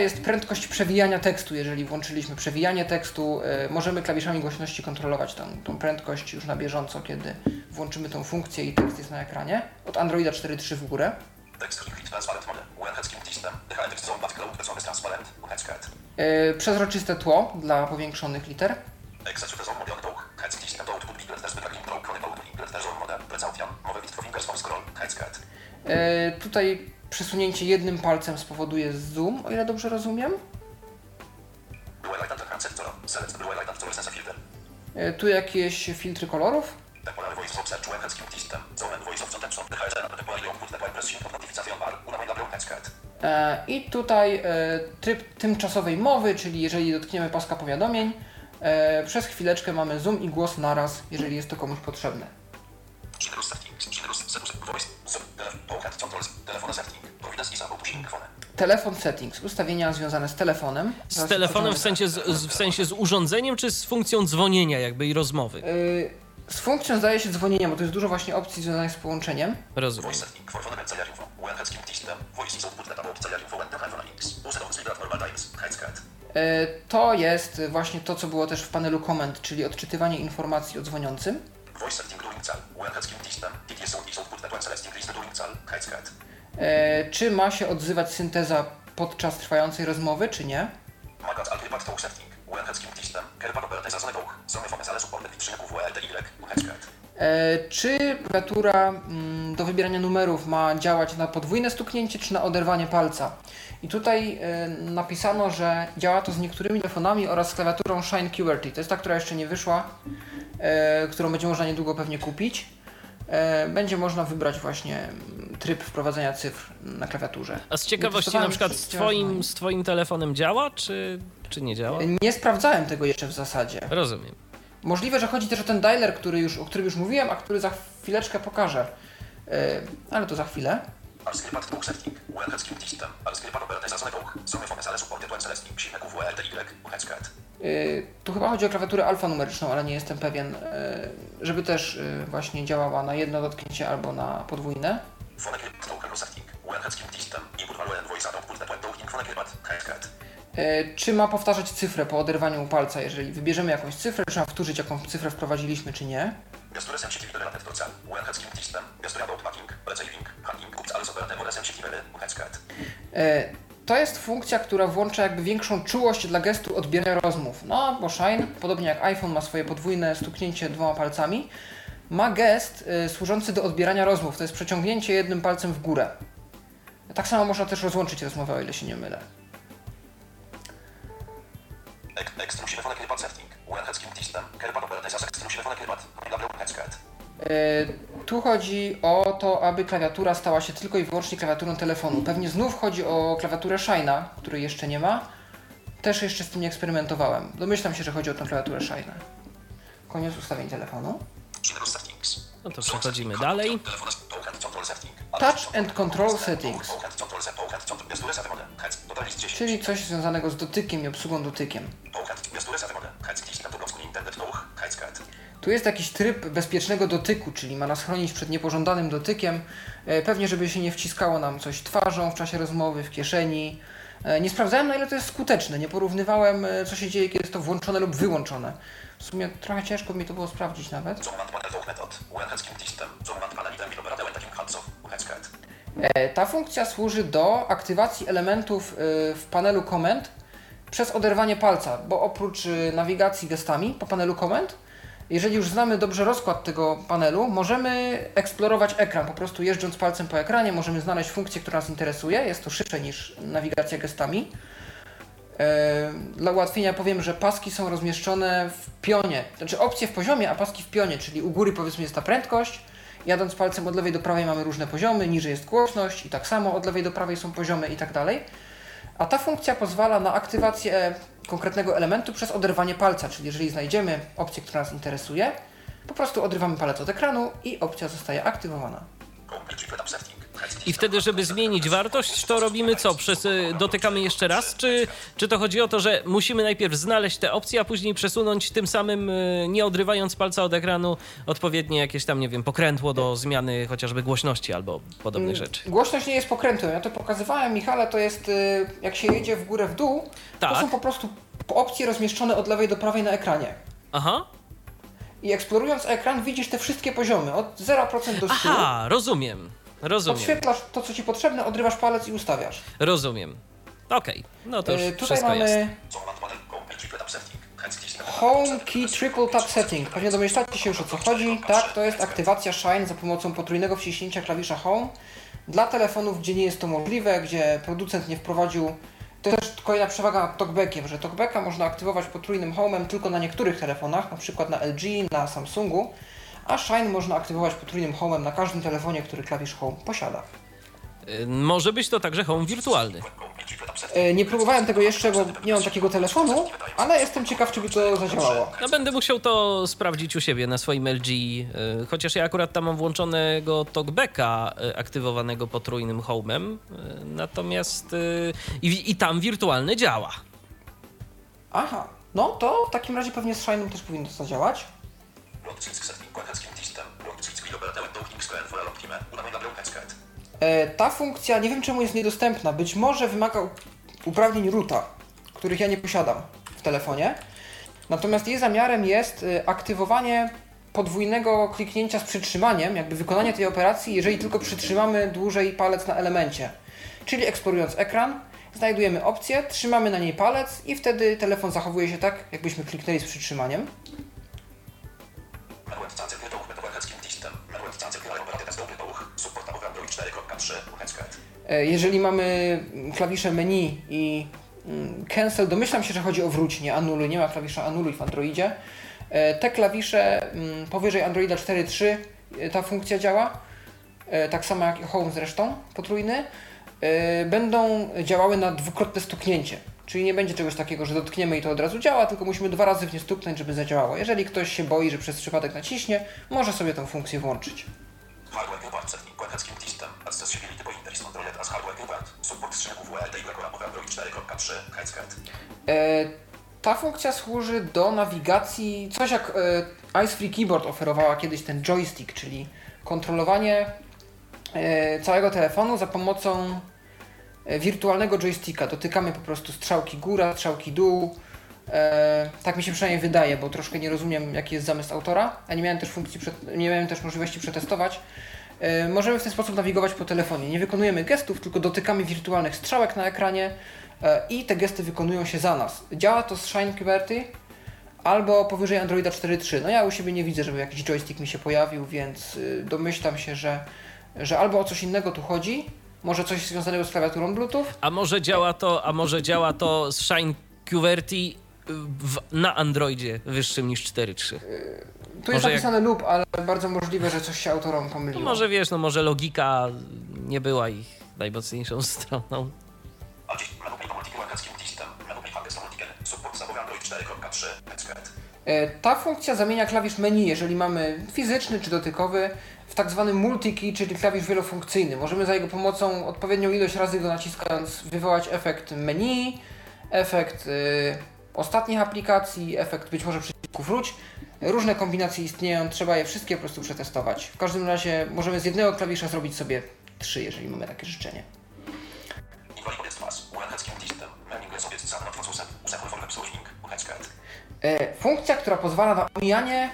jest prędkość przewijania tekstu. Jeżeli włączyliśmy przewijanie tekstu, e, możemy klawiszami głośności kontrolować tą, tą prędkość już na bieżąco, kiedy włączymy tą funkcję i tekst jest na ekranie. Od Androida 4.3 w górę. E, przezroczyste tło dla powiększonych liter. E, tutaj przesunięcie jednym palcem spowoduje zoom, o ile dobrze rozumiem. E, tu jakieś filtry kolorów. Scat. E, I tutaj e, tryb tymczasowej mowy, czyli jeżeli dotkniemy paska powiadomień, przez chwileczkę mamy zoom i głos naraz, jeżeli jest to komuś potrzebne. Telefon setting. Telefon settings, ustawienia związane z telefonem. Z telefonem w sensie z, z, w sensie z urządzeniem, czy z funkcją dzwonienia jakby i rozmowy? E, z funkcją zdaje się dzwonienia, bo to jest dużo właśnie opcji związanych z połączeniem. Rozumiem. To jest właśnie to, co było też w panelu komend, czyli odczytywanie informacji o dzwoniącym. Voice setting during. When is output that during czy ma się odzywać synteza podczas trwającej rozmowy, czy nie? E, czy klawiatura mm, do wybierania numerów ma działać na podwójne stuknięcie, czy na oderwanie palca? I tutaj e, napisano, że działa to z niektórymi telefonami oraz z klawiaturą Shine QWERTY. To jest ta, która jeszcze nie wyszła, e, którą będzie można niedługo pewnie kupić. E, będzie można wybrać właśnie tryb wprowadzenia cyfr na klawiaturze. A z ciekawości na przykład z twoim, z twoim telefonem działa, czy, czy nie działa? Nie sprawdzałem tego jeszcze w zasadzie. Rozumiem. Możliwe, że chodzi też o ten dialer, który już, o którym już mówiłem, a który za chwileczkę pokażę. E, ale to za chwilę. Y, Tu chyba chodzi o klawiaturę alfanumeryczną, ale nie jestem pewien, y, żeby też y, właśnie działała na jedno dotknięcie albo na podwójne. Czy ma powtarzać cyfrę po oderwaniu palca? Jeżeli wybierzemy jakąś cyfrę, trzeba wtórzyć, jaką cyfrę wprowadziliśmy, czy nie. To jest funkcja, która włącza jakby większą czułość dla gestu odbierania rozmów. No, bo Shine, podobnie jak iPhone ma swoje podwójne stuknięcie dwoma palcami, ma gest y, służący do odbierania rozmów. To jest przeciągnięcie jednym palcem w górę. Tak samo można też rozłączyć rozmowę, o ile się nie mylę. Ek- Ekstruszywe phone clipat setting. When head skin system. Tu chodzi o to, aby klawiatura stała się tylko i wyłącznie klawiaturą telefonu. Pewnie znów chodzi o klawiaturę Shine'a, której jeszcze nie ma. Też jeszcze z tym nie eksperymentowałem. Domyślam się, że chodzi o tę klawiaturę Shine'a. Koniec ustawień telefonu. No to przechodzimy dalej. Touch and Control Settings, Połkat, control set, połkat, control, gesture set mode, hec, total list 10. czyli coś związanego z dotykiem i obsługą dotykiem. Tu jest jakiś tryb bezpiecznego dotyku, czyli ma nas chronić przed niepożądanym dotykiem. E, Pewnie, żeby się nie wciskało nam coś twarzą w czasie rozmowy, w kieszeni. E, Nie sprawdzałem, na ile to jest skuteczne. Nie porównywałem, e, co się dzieje, kiedy jest to włączone lub wyłączone. W sumie trochę ciężko mi to było sprawdzić nawet. Ta funkcja służy do aktywacji elementów w panelu komend przez oderwanie palca, bo oprócz nawigacji gestami po panelu komend, jeżeli już znamy dobrze rozkład tego panelu, możemy eksplorować ekran. Po prostu jeżdżąc palcem po ekranie, możemy znaleźć funkcję, która nas interesuje. Jest to szybsze niż nawigacja gestami. E, Dla ułatwienia powiem, że paski są rozmieszczone w pionie, znaczy opcje w poziomie, a paski w pionie, czyli u góry powiedzmy jest ta prędkość, jadąc palcem od lewej do prawej mamy różne poziomy, niżej jest głośność i tak samo od lewej do prawej są poziomy i tak dalej. A ta funkcja pozwala na aktywację konkretnego elementu przez oderwanie palca, czyli jeżeli znajdziemy opcję, która nas interesuje, po prostu odrywamy palec od ekranu i opcja zostaje aktywowana. Setting, I wtedy, żeby zmienić wartość, to robimy co? Przez, y, dotykamy jeszcze raz? Czy, czy to chodzi o to, że musimy najpierw znaleźć te opcje, a później przesunąć tym samym, y, nie odrywając palca od ekranu, odpowiednie jakieś tam, nie wiem, pokrętło do zmiany chociażby głośności albo podobnych rzeczy? Głośność nie jest pokrętłem. Ja to pokazywałem, Michale, to jest y, jak się jedzie w górę w dół, to Tak. są po prostu opcje rozmieszczone od lewej do prawej na ekranie. Aha, I eksplorując ekran widzisz te wszystkie poziomy, od 0% do 100. aha, rozumiem, rozumiem, Odświetlasz to, co ci potrzebne, odrywasz palec i ustawiasz. rozumiem. Okej, no to już Y, Tutaj mamy jest. Home Key Triple Tap Setting. Pewnie domyślacie się już o co chodzi. Tak, to jest aktywacja Shine za pomocą potrójnego wciśnięcia klawisza Home. Dla telefonów, gdzie nie jest to możliwe, gdzie producent nie wprowadził. To też kolejna przewaga nad TalkBackiem, że TalkBacka można aktywować potrójnym Home'em tylko na niektórych telefonach, na przykład na LG, na Samsungu, a Shine można aktywować potrójnym Home'em na każdym telefonie, który klawisz Home posiada. Y, Może być to także home wirtualny. E, Nie próbowałem tego jeszcze, bo nie mam takiego telefonu, ale jestem ciekaw, czy by to zadziałało. No będę musiał to sprawdzić u siebie na swoim LG, y, chociaż ja akurat tam mam włączonego talkbacka y, aktywowanego potrójnym home'em, y, natomiast y, i, i tam wirtualny działa. Aha, no to w takim razie pewnie z Shine'em też powinno to zadziałać. Ta funkcja nie wiem czemu jest niedostępna. Być może wymaga uprawnień roota, których ja nie posiadam w telefonie. Natomiast jej zamiarem jest e, aktywowanie podwójnego kliknięcia z przytrzymaniem, jakby wykonanie tej operacji, jeżeli tylko przytrzymamy dłużej palec na elemencie. Czyli eksplorując ekran, znajdujemy opcję, trzymamy na niej palec i wtedy telefon zachowuje się tak, jakbyśmy kliknęli z przytrzymaniem. Jeżeli mamy klawisze menu i mm, cancel, domyślam się, że chodzi o wróć, nie anuluj, nie ma klawisza anuluj w Androidzie. E, Te klawisze mm, powyżej Androida 4.3 e, ta funkcja działa, e, tak samo jak i Home zresztą, potrójny, będą działały na dwukrotne stuknięcie. Czyli nie będzie czegoś takiego, że dotkniemy i to od razu działa, tylko musimy dwa razy w nie stuknąć, żeby zadziałało. Jeżeli ktoś się boi, że przez przypadek naciśnie, może sobie tę funkcję włączyć. Hardware Gilbert setting, quen hec, kim system, accessibility pointer is controlled as hardware Gilbert, support strzęków WLT i ramowy Android 4.3, hec, cat. E, ta funkcja służy do nawigacji, coś jak e, Ice Free Keyboard oferowała kiedyś ten joystick, czyli kontrolowanie e, całego telefonu za pomocą wirtualnego joysticka. Dotykamy po prostu strzałki góra, strzałki dół. E, tak mi się przynajmniej wydaje, bo troszkę nie rozumiem jaki jest zamysł autora, a nie miałem też funkcji, nie miałem też możliwości przetestować. E, możemy w ten sposób nawigować po telefonie. Nie wykonujemy gestów, tylko dotykamy wirtualnych strzałek na ekranie e, i te gesty wykonują się za nas. Działa to z Shine albo powyżej Androida 4.3. No ja u siebie nie widzę, żeby jakiś joystick mi się pojawił, więc y, domyślam się, że, że albo o coś innego tu chodzi, może coś związanego z klawiaturą Bluetooth, A może działa to, a może działa to z Shine QWERTY w, na Androidzie wyższym niż 4.3. Tu jest Może jak- napisane lub, ale bardzo możliwe, że coś się autorom No pomyliło. może wiesz, no może logika nie była ich najmocniejszą stroną. A dziś, medług mnie multi quen hec, kim system, medług mnie hangest multigen, support zawoły Android 4.3, hec, cat. E, Ta funkcja zamienia klawisz menu, jeżeli mamy fizyczny czy dotykowy, w tak zwany multi-key, czyli klawisz wielofunkcyjny. Możemy za jego pomocą odpowiednią ilość razy go naciskając wywołać efekt menu, efekt y, ostatnich aplikacji, efekt być może przycisku wróć. Różne kombinacje istnieją, trzeba je wszystkie po prostu przetestować. W każdym razie możemy z jednego klawisza zrobić sobie trzy, jeżeli mamy takie życzenie. Funkcja, która pozwala na omijanie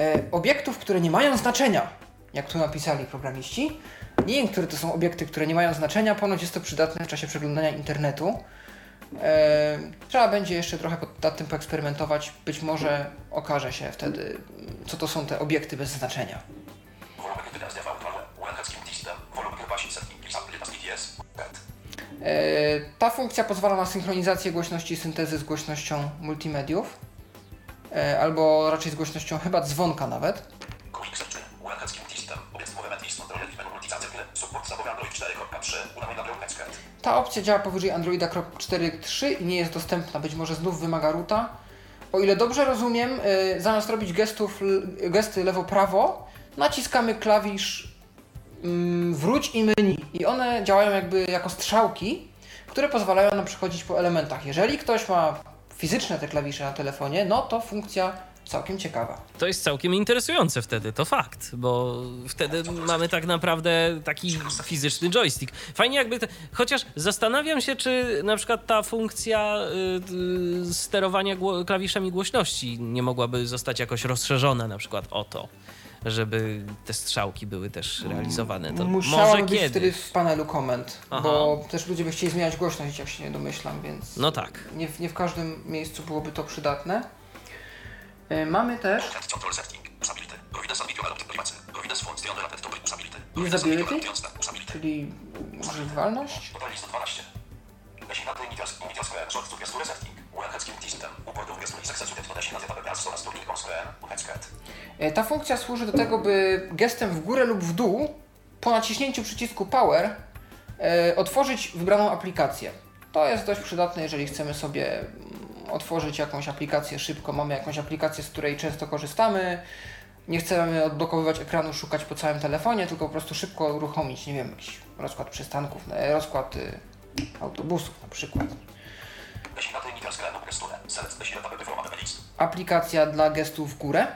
e, obiektów, które nie mają znaczenia, jak tu napisali programiści. Nie wiem, które to są obiekty, które nie mają znaczenia, ponoć jest to przydatne w czasie przeglądania internetu. E, trzeba będzie jeszcze trochę nad tym poeksperymentować. Być może okaże się wtedy, co to są te obiekty bez znaczenia. E, ta funkcja pozwala na synchronizację głośności syntezy z głośnością multimediów, e, albo raczej z głośnością chyba dzwonka nawet. Quick search, uerhetskim tistem, obiekt moment list, kontroler i menu multizacyklę, support zapowiada Android 4.3, unamy na uerhetskert. Ta opcja działa powyżej Androida 4.3 i nie jest dostępna, być może znów wymaga ruta. O ile dobrze rozumiem, y, zamiast robić gestów, gesty lewo-prawo, naciskamy klawisz mm, wróć i menu i one działają jakby jako strzałki, które pozwalają nam przechodzić po elementach. Jeżeli ktoś ma fizyczne te klawisze na telefonie, no to funkcja całkiem ciekawa. To jest całkiem interesujące wtedy, to fakt, bo wtedy mamy tak naprawdę taki fizyczny joystick. Fajnie jakby, te, chociaż zastanawiam się, czy na przykład ta funkcja y, y, sterowania gło, klawiszami głośności nie mogłaby zostać jakoś rozszerzona na przykład o to, żeby te strzałki były też realizowane. To Musiałaby może być kiedy? wtedy w panelu komend, Aha. bo też ludzie by chcieli zmieniać głośność, jak się nie domyślam, więc... No tak. Nie, w- nie w każdym miejscu byłoby to przydatne. E, Mamy też usability. czyli używalność. Total list 12. Designaty initial initial square, short to gesture setting, uerhetskim tistem, uport of gesture successive to designaty tab as solas turning on square, uerhetskert. E, Ta funkcja służy do tego, by gestem w górę lub w dół po naciśnięciu przycisku Power e, otworzyć wybraną aplikację. To jest dość przydatne, jeżeli chcemy sobie mm, otworzyć jakąś aplikację szybko. Mamy jakąś aplikację, z której często korzystamy. Nie chcemy odblokowywać ekranu, szukać po całym telefonie, tylko po prostu szybko uruchomić, nie wiem, jakiś rozkład przystanków, e, rozkład y, autobusów na przykład. Aplikacja dla gestów w górę.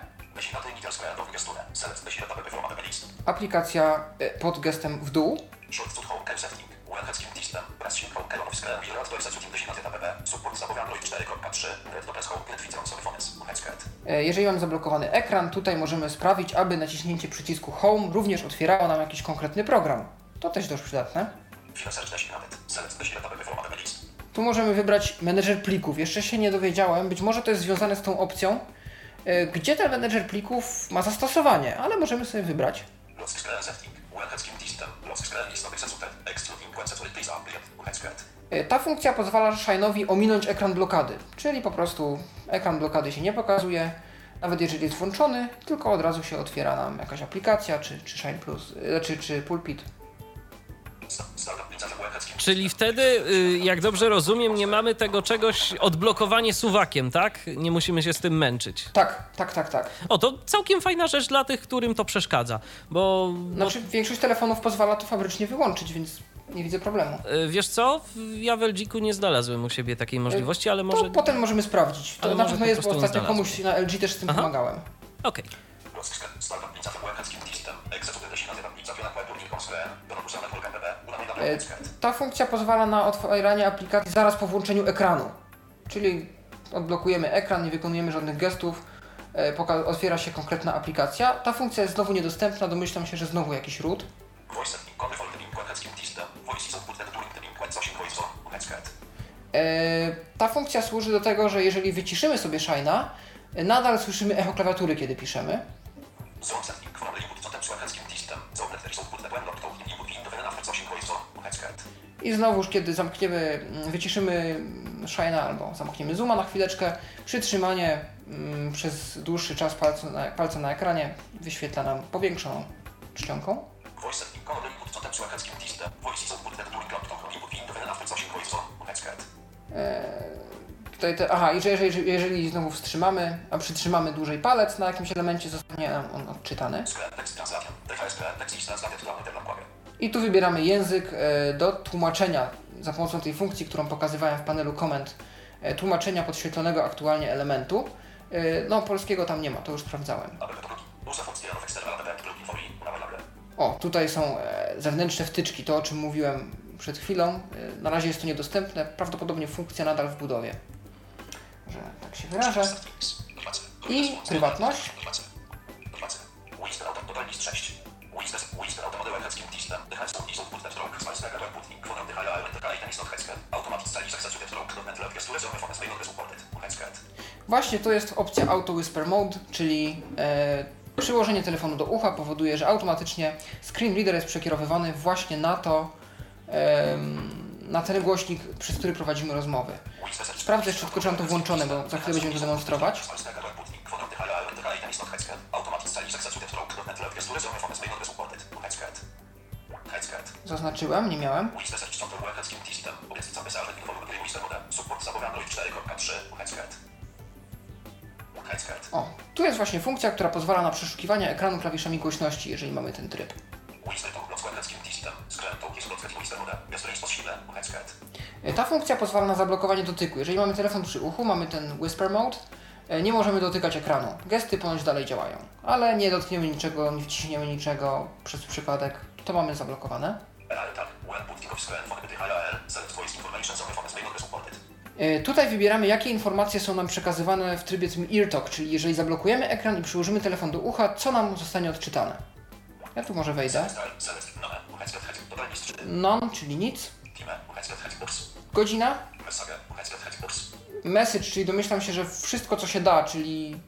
Aplikacja e, pod gestem w dół. Short to home care setting, uerhetskim tistem, press shift home care on square, wiele to executing designaty tab, support zapowiada Android 4.3, red to press home, client feature on cell phones, uerhetskert. E, Jeżeli mamy zablokowany ekran, tutaj możemy sprawić, aby naciśnięcie przycisku Home również otwierało nam jakiś konkretny program. To też dość przydatne. Tu możemy wybrać menedżer plików. Jeszcze się nie dowiedziałem, być może to jest związane z tą opcją, e, gdzie ten menedżer plików ma zastosowanie, ale możemy sobie wybrać. E, Ta funkcja pozwala Shine'owi ominąć ekran blokady, czyli po prostu ekran blokady się nie pokazuje, nawet jeżeli jest włączony, tylko od razu się otwiera nam jakaś aplikacja, czy, czy Shine Plus, e, czy, czy Pulpit. Czyli wtedy, y, jak dobrze rozumiem, nie mamy tego czegoś, odblokowanie suwakiem, tak? Nie musimy się z tym męczyć. Tak, tak, tak, tak. O, to całkiem fajna rzecz dla tych, którym to przeszkadza, bo no, Znaczy, większość telefonów pozwala to fabrycznie wyłączyć, więc nie widzę problemu. y, wiesz co, ja w LG-ku nie znalazłem u siebie takiej możliwości, ale może... To potem możemy sprawdzić. To Ale na pewno po jest, bo ostatnio komuś na LG też z tym Aha. pomagałem. Okej. Lost E. Ta funkcja pozwala na otwieranie aplikacji zaraz po włączeniu ekranu. Czyli odblokujemy ekran, nie wykonujemy żadnych gestów, e, otwiera się konkretna aplikacja. Ta funkcja jest znowu niedostępna, domyślam się, że znowu jakiś root. E, Ta funkcja służy do tego, że jeżeli wyciszymy sobie Shine'a, nadal słyszymy echo klawiatury, kiedy piszemy. Zone setting, from input totem z uerhetskim tistem, zone is output the when to input in the after zasięg voice on, uerhetskert. I znowuż, kiedy zamkniemy, mm, wyciszymy mm, Shine'a albo zamkniemy zooma na chwileczkę, przytrzymanie mm, przez dłuższy czas palca na, palca na ekranie wyświetla nam powiększoną czcionką. Tutaj te, aha, i że jeżeli, jeżeli znowu wstrzymamy, a przytrzymamy dłużej palec na jakimś elemencie, zostanie on odczytany. Square text I tu wybieramy język e, do tłumaczenia za pomocą tej funkcji, którą pokazywałem w panelu komend, e, tłumaczenia podświetlonego aktualnie elementu. E, No, polskiego tam nie ma, to już sprawdzałem. O, tutaj są zewnętrzne wtyczki, to o czym mówiłem przed chwilą. Na razie jest to niedostępne, prawdopodobnie funkcja nadal w budowie. Że tak się wyrażę. I prywatność. Klacy. Klacy. Whisper auto total list 6. Właśnie to jest opcja Auto Whisper Mode, czyli e, przyłożenie telefonu do ucha powoduje, że automatycznie screen reader jest przekierowywany właśnie na to, em, na ten głośnik, przez który prowadzimy rozmowy. Sprawdzę jeszcze tylko, czy mam to włączone, bo za chwilę będziemy to demonstrować. 4.3. Headscan. Headscan. O, tu jest właśnie funkcja, która pozwala na przeszukiwanie ekranu klawiszami głośności, jeżeli mamy ten tryb. E, Ta funkcja pozwala na zablokowanie dotyku. Jeżeli mamy telefon przy uchu, mamy ten Whisper Mode, e, nie możemy dotykać ekranu. Gesty ponoć dalej działają, ale nie dotkniemy niczego, nie wciśniemy niczego przez przypadek. To mamy zablokowane. E, Tutaj wybieramy, jakie informacje są nam przekazywane w trybie tym EarTalk, czyli jeżeli zablokujemy ekran i przyłożymy telefon do ucha, co nam zostanie odczytane. Ja tu może wejdę. Style. Select. None. Headscan. Headscan. Total list 3. None, czyli nic. Godzina. Message, czyli domyślam się, że wszystko co się da, czyli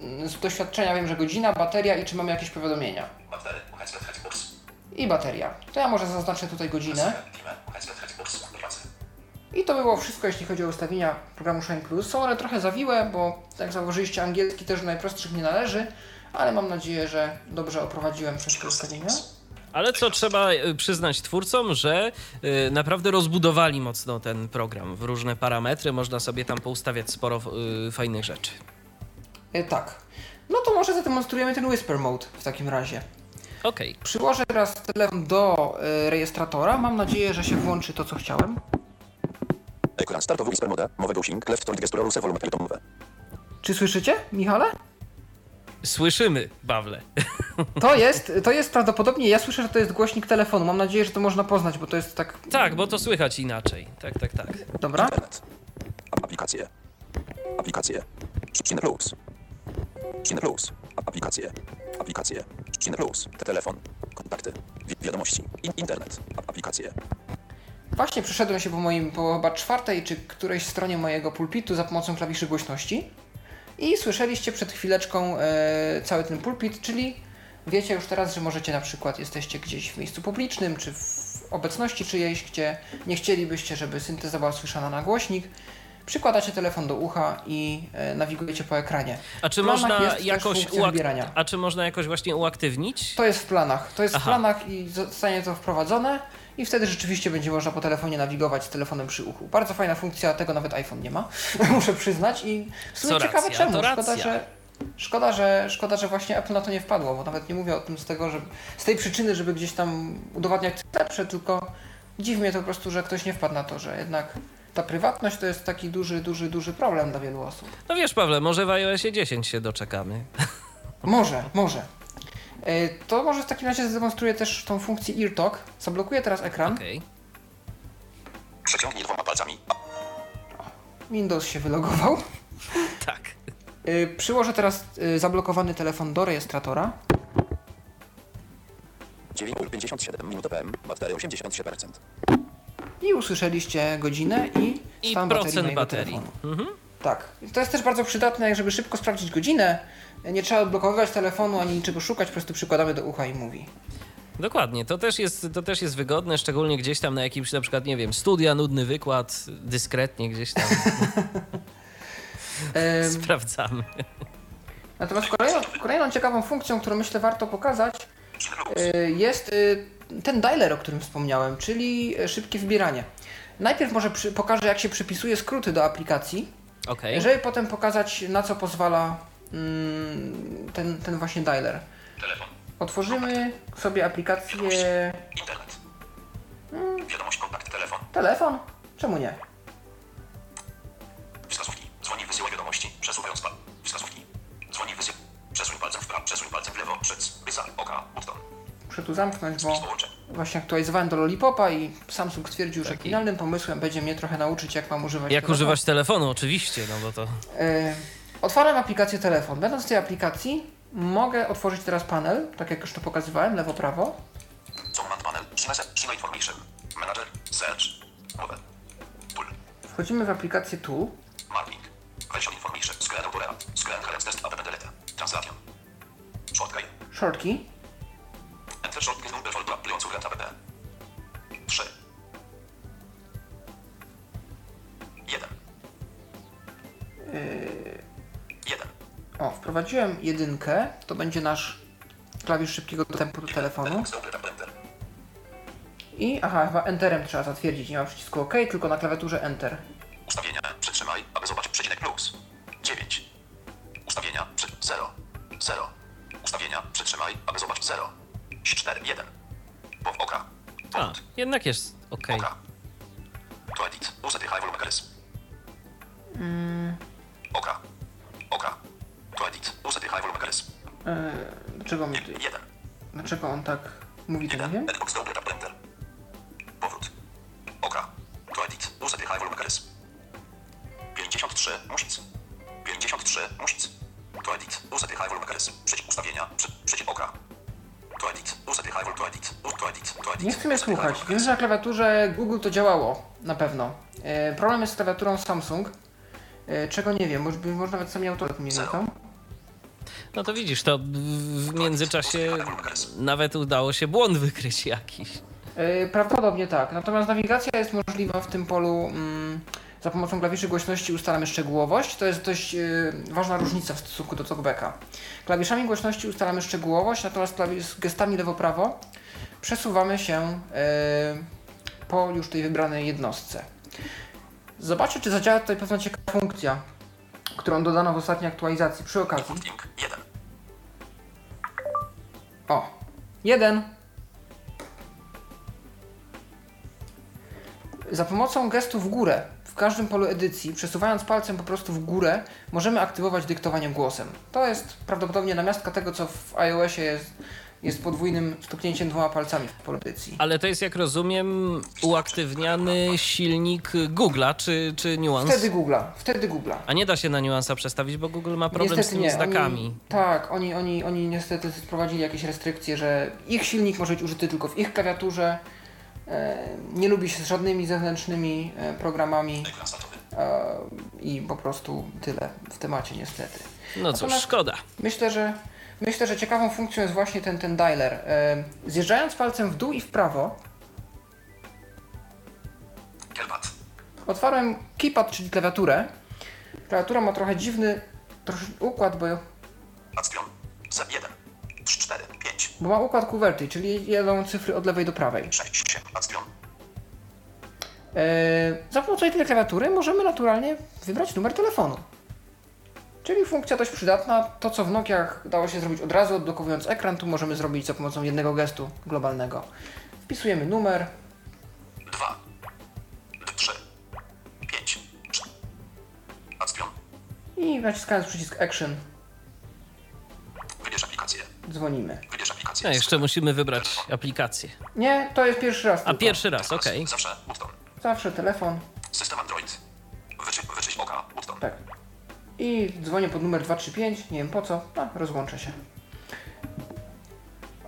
mm, z doświadczenia wiem, że godzina, bateria i czy mamy jakieś powiadomienia. I bateria. To ja może zaznaczę tutaj godzinę. I to było wszystko, jeśli chodzi o ustawienia programu Shine Plus. Są one trochę zawiłe, bo jak założyliście, angielski też do najprostszych nie należy, ale mam nadzieję, że dobrze oprowadziłem przez te ustawienia. Ale co trzeba y, przyznać twórcom, że y, naprawdę rozbudowali mocno ten program w różne parametry. Można sobie tam poustawiać sporo y, fajnych rzeczy. E, tak. No to może zademonstrujemy ten Whisper Mode w takim razie. Okej. Przyłożę teraz telefon do e, rejestratora. Mam nadzieję, że się włączy to, co chciałem. Ekran startowy Whisper mode. Mowy dosing. Left to gesture ruse volume mowy. Czy słyszycie, Michale? Słyszymy, Bawle. To jest, to jest prawdopodobnie, ja słyszę, że to jest głośnik telefonu. Mam nadzieję, że to można poznać, bo to jest tak... Tak, bo to słychać inaczej. Tak, tak, tak. Dobra. Internet. A- Aplikacje. Aplikacje. Cine Plus. Cine Plus. Aplikacje. Aplikacje. Cine Plus. Telefon. Kontakty. Wi- Wiadomości. In- Internet. Aplikacje. Właśnie przeszedłem się po moim, po chyba czwartej czy którejś stronie mojego pulpitu za pomocą klawiszy głośności i słyszeliście przed chwileczką e, cały ten pulpit, czyli wiecie już teraz, że możecie na przykład jesteście gdzieś w miejscu publicznym czy w obecności czyjejś, gdzie nie chcielibyście, żeby synteza była słyszana na głośnik, przykładacie telefon do ucha i e, nawigujecie po ekranie. A czy W można jakoś uak-. A czy można jakoś właśnie uaktywnić? To jest w planach. To jest w Aha. planach i zostanie to wprowadzone i wtedy rzeczywiście będzie można po telefonie nawigować z telefonem przy uchu. Bardzo fajna funkcja, tego nawet iPhone nie ma, muszę przyznać i w sumie Co ciekawe racja, czemu. Szkoda, że Szkoda że, szkoda, że właśnie Apple na to nie wpadło, bo nawet nie mówię o tym z tego, że z tej przyczyny, żeby gdzieś tam udowadniać lepsze, tylko dziwi mnie to po prostu, że ktoś nie wpadł na to, że jednak ta prywatność to jest taki duży, duży, duży problem dla wielu osób. No wiesz, Pawle, może w iOSie 10 się doczekamy. Może, może. E, To może w takim razie zademonstruję też tą funkcję EarTalk. Zablokuję teraz ekran. Okej. Przeciągnij dwoma palcami. Windows się wylogował. Tak. Yy, przyłożę teraz yy, zablokowany telefon do rejestratora. 9,57 minut PM. Bateria 87%. I usłyszeliście godzinę i, I stan procent baterii. telefonu. Mhm. Tak. To jest też bardzo przydatne, żeby szybko sprawdzić godzinę. Nie trzeba odblokowywać telefonu ani niczego szukać, po prostu przykładamy do ucha i mówi. Dokładnie, to też, jest, to też jest wygodne, szczególnie gdzieś tam na jakimś na przykład, nie wiem, studia, nudny wykład, dyskretnie gdzieś tam sprawdzamy. Natomiast kolejną, kolejną ciekawą funkcją, którą myślę warto pokazać, y, jest y, ten dialer, o którym wspomniałem, czyli y, szybkie wybieranie. Najpierw może przy, pokażę, jak się przypisuje skróty do aplikacji. Okej. Żeby potem pokazać, na co pozwala mm, ten, ten właśnie dialer. Telefon. Otworzymy sobie aplikację Internet. Wiadomość, kontakt, telefon. telefon. Czemu nie? Wskazówki. Dzwoni, wysyła wiadomości, przesuwając pal. Wskazówki. Dzwoni, wysyła. Przesuń palcem w prawo, przesuń palcem w lewo, przyc, rysa, oka, button. Muszę tu zamknąć, bo właśnie aktualizowałem do Lollipopa i Samsung stwierdził, że finalnym pomysłem będzie mnie trochę nauczyć, jak mam używać Jak telefonu. używać telefonu, oczywiście, no bo to... E, Otwaram aplikację telefon. Będąc w tej aplikacji, mogę otworzyć teraz panel, tak jak już to pokazywałem, lewo-prawo. Command panel. Shinese, Shina information. Manager. Search. Nowe. Tool. Wchodzimy w aplikację Tool. Marking. Version information. Scan autorera. Scan current test app delete. Translation. Shortcut. Shortkey. Wprowadziłem jedynkę. To będzie nasz klawisz szybkiego dostępu do telefonu. I, aha, chyba Enterem trzeba zatwierdzić. Nie ma przycisku OK, tylko na klawiaturze Enter. Ustawienia. Przytrzymaj, aby zobaczyć przecinek plus. 9. Ustawienia. Przy... 0. 0. Ustawienia. Przytrzymaj, aby zobaczyć 0. 4. 1. Pow oka. A, jednak jest okej. Oka. To edit. Uset high volume mechanism. Dlaczego on tak mówi, to nie 1. wiem. Edbox double tap enter. Powrót. Oka. To edit. Uset high volume mechanism. 53. Music. 53. Music. To edit. Uset high volume mechanism. Przycisk ustawienia. Przycisk oka. To edit. Uset high volume. To edit. U- To edit. To edit. Nie chcę mnie słuchać. Wiem, że na klawiaturze Google to działało. Na pewno. E, problem jest z klawiaturą Samsung. E, czego nie wiem. Może, może nawet sami autorzy nie wiedzą. No to widzisz, to w międzyczasie nawet udało się błąd wykryć jakiś. E, Prawdopodobnie tak. Natomiast nawigacja jest możliwa w tym polu. Mm, za pomocą klawiszy głośności ustalamy szczegółowość. To jest dość e, ważna różnica w stosunku do talkbacka. Klawiszami głośności ustalamy szczegółowość, natomiast klawisz gestami lewo-prawo przesuwamy się e, po już tej wybranej jednostce. Zobaczę, czy zadziała tutaj pewna ciekawa funkcja, którą dodano w ostatniej aktualizacji przy okazji. Link 1. O, jeden. Za pomocą gestu w górę w każdym polu edycji, przesuwając palcem po prostu w górę, możemy aktywować dyktowanie głosem. To jest prawdopodobnie namiastka tego, co w iOSie jest, jest podwójnym stuknięciem dwoma palcami w polu edycji. Ale to jest, jak rozumiem, uaktywniany silnik Google'a, czy, czy Nuance? Wtedy Google'a, wtedy Google'a. A nie da się na Nuance'a przestawić, bo Google ma problem z tymi znakami. Oni, tak, oni, oni, oni niestety wprowadzili jakieś restrykcje, że ich silnik może być użyty tylko w ich klawiaturze. E, nie lubi się z żadnymi zewnętrznymi e, programami e, i po prostu tyle w temacie niestety. No cóż, Natomiast- szkoda. Myślę, że myślę, że ciekawą funkcją jest właśnie ten, ten dialer. E, zjeżdżając palcem w dół i w prawo, Keypad. otwarłem keypad, czyli klawiaturę. Klawiatura ma trochę dziwny trosz, układ, bo Actpion. Z 1. 3, 4, 5, Bo ma układ kuwerty, czyli jedą cyfry od lewej do prawej. 6, 7. Actpion. Eee, za pomocą tej klawiatury możemy naturalnie wybrać numer telefonu. Czyli funkcja dość przydatna. To, co w Nokiach dało się zrobić od razu, odblokowując ekran, tu możemy zrobić za pomocą jednego gestu globalnego. Wpisujemy numer, 2, 3, 5, 3. Actpion. i naciskając przycisk Action Wybierz aplikację. dzwonimy. Wybierz aplikację. A jeszcze musimy wybrać aplikację. Nie, to jest pierwszy raz. A tylko. pierwszy raz, okej. Zawsze button. Zawsze telefon. System Android. Wyczy, wyczyść oka. Button. Tak. I dzwonię pod numer 235, nie wiem po co, a rozłączę się.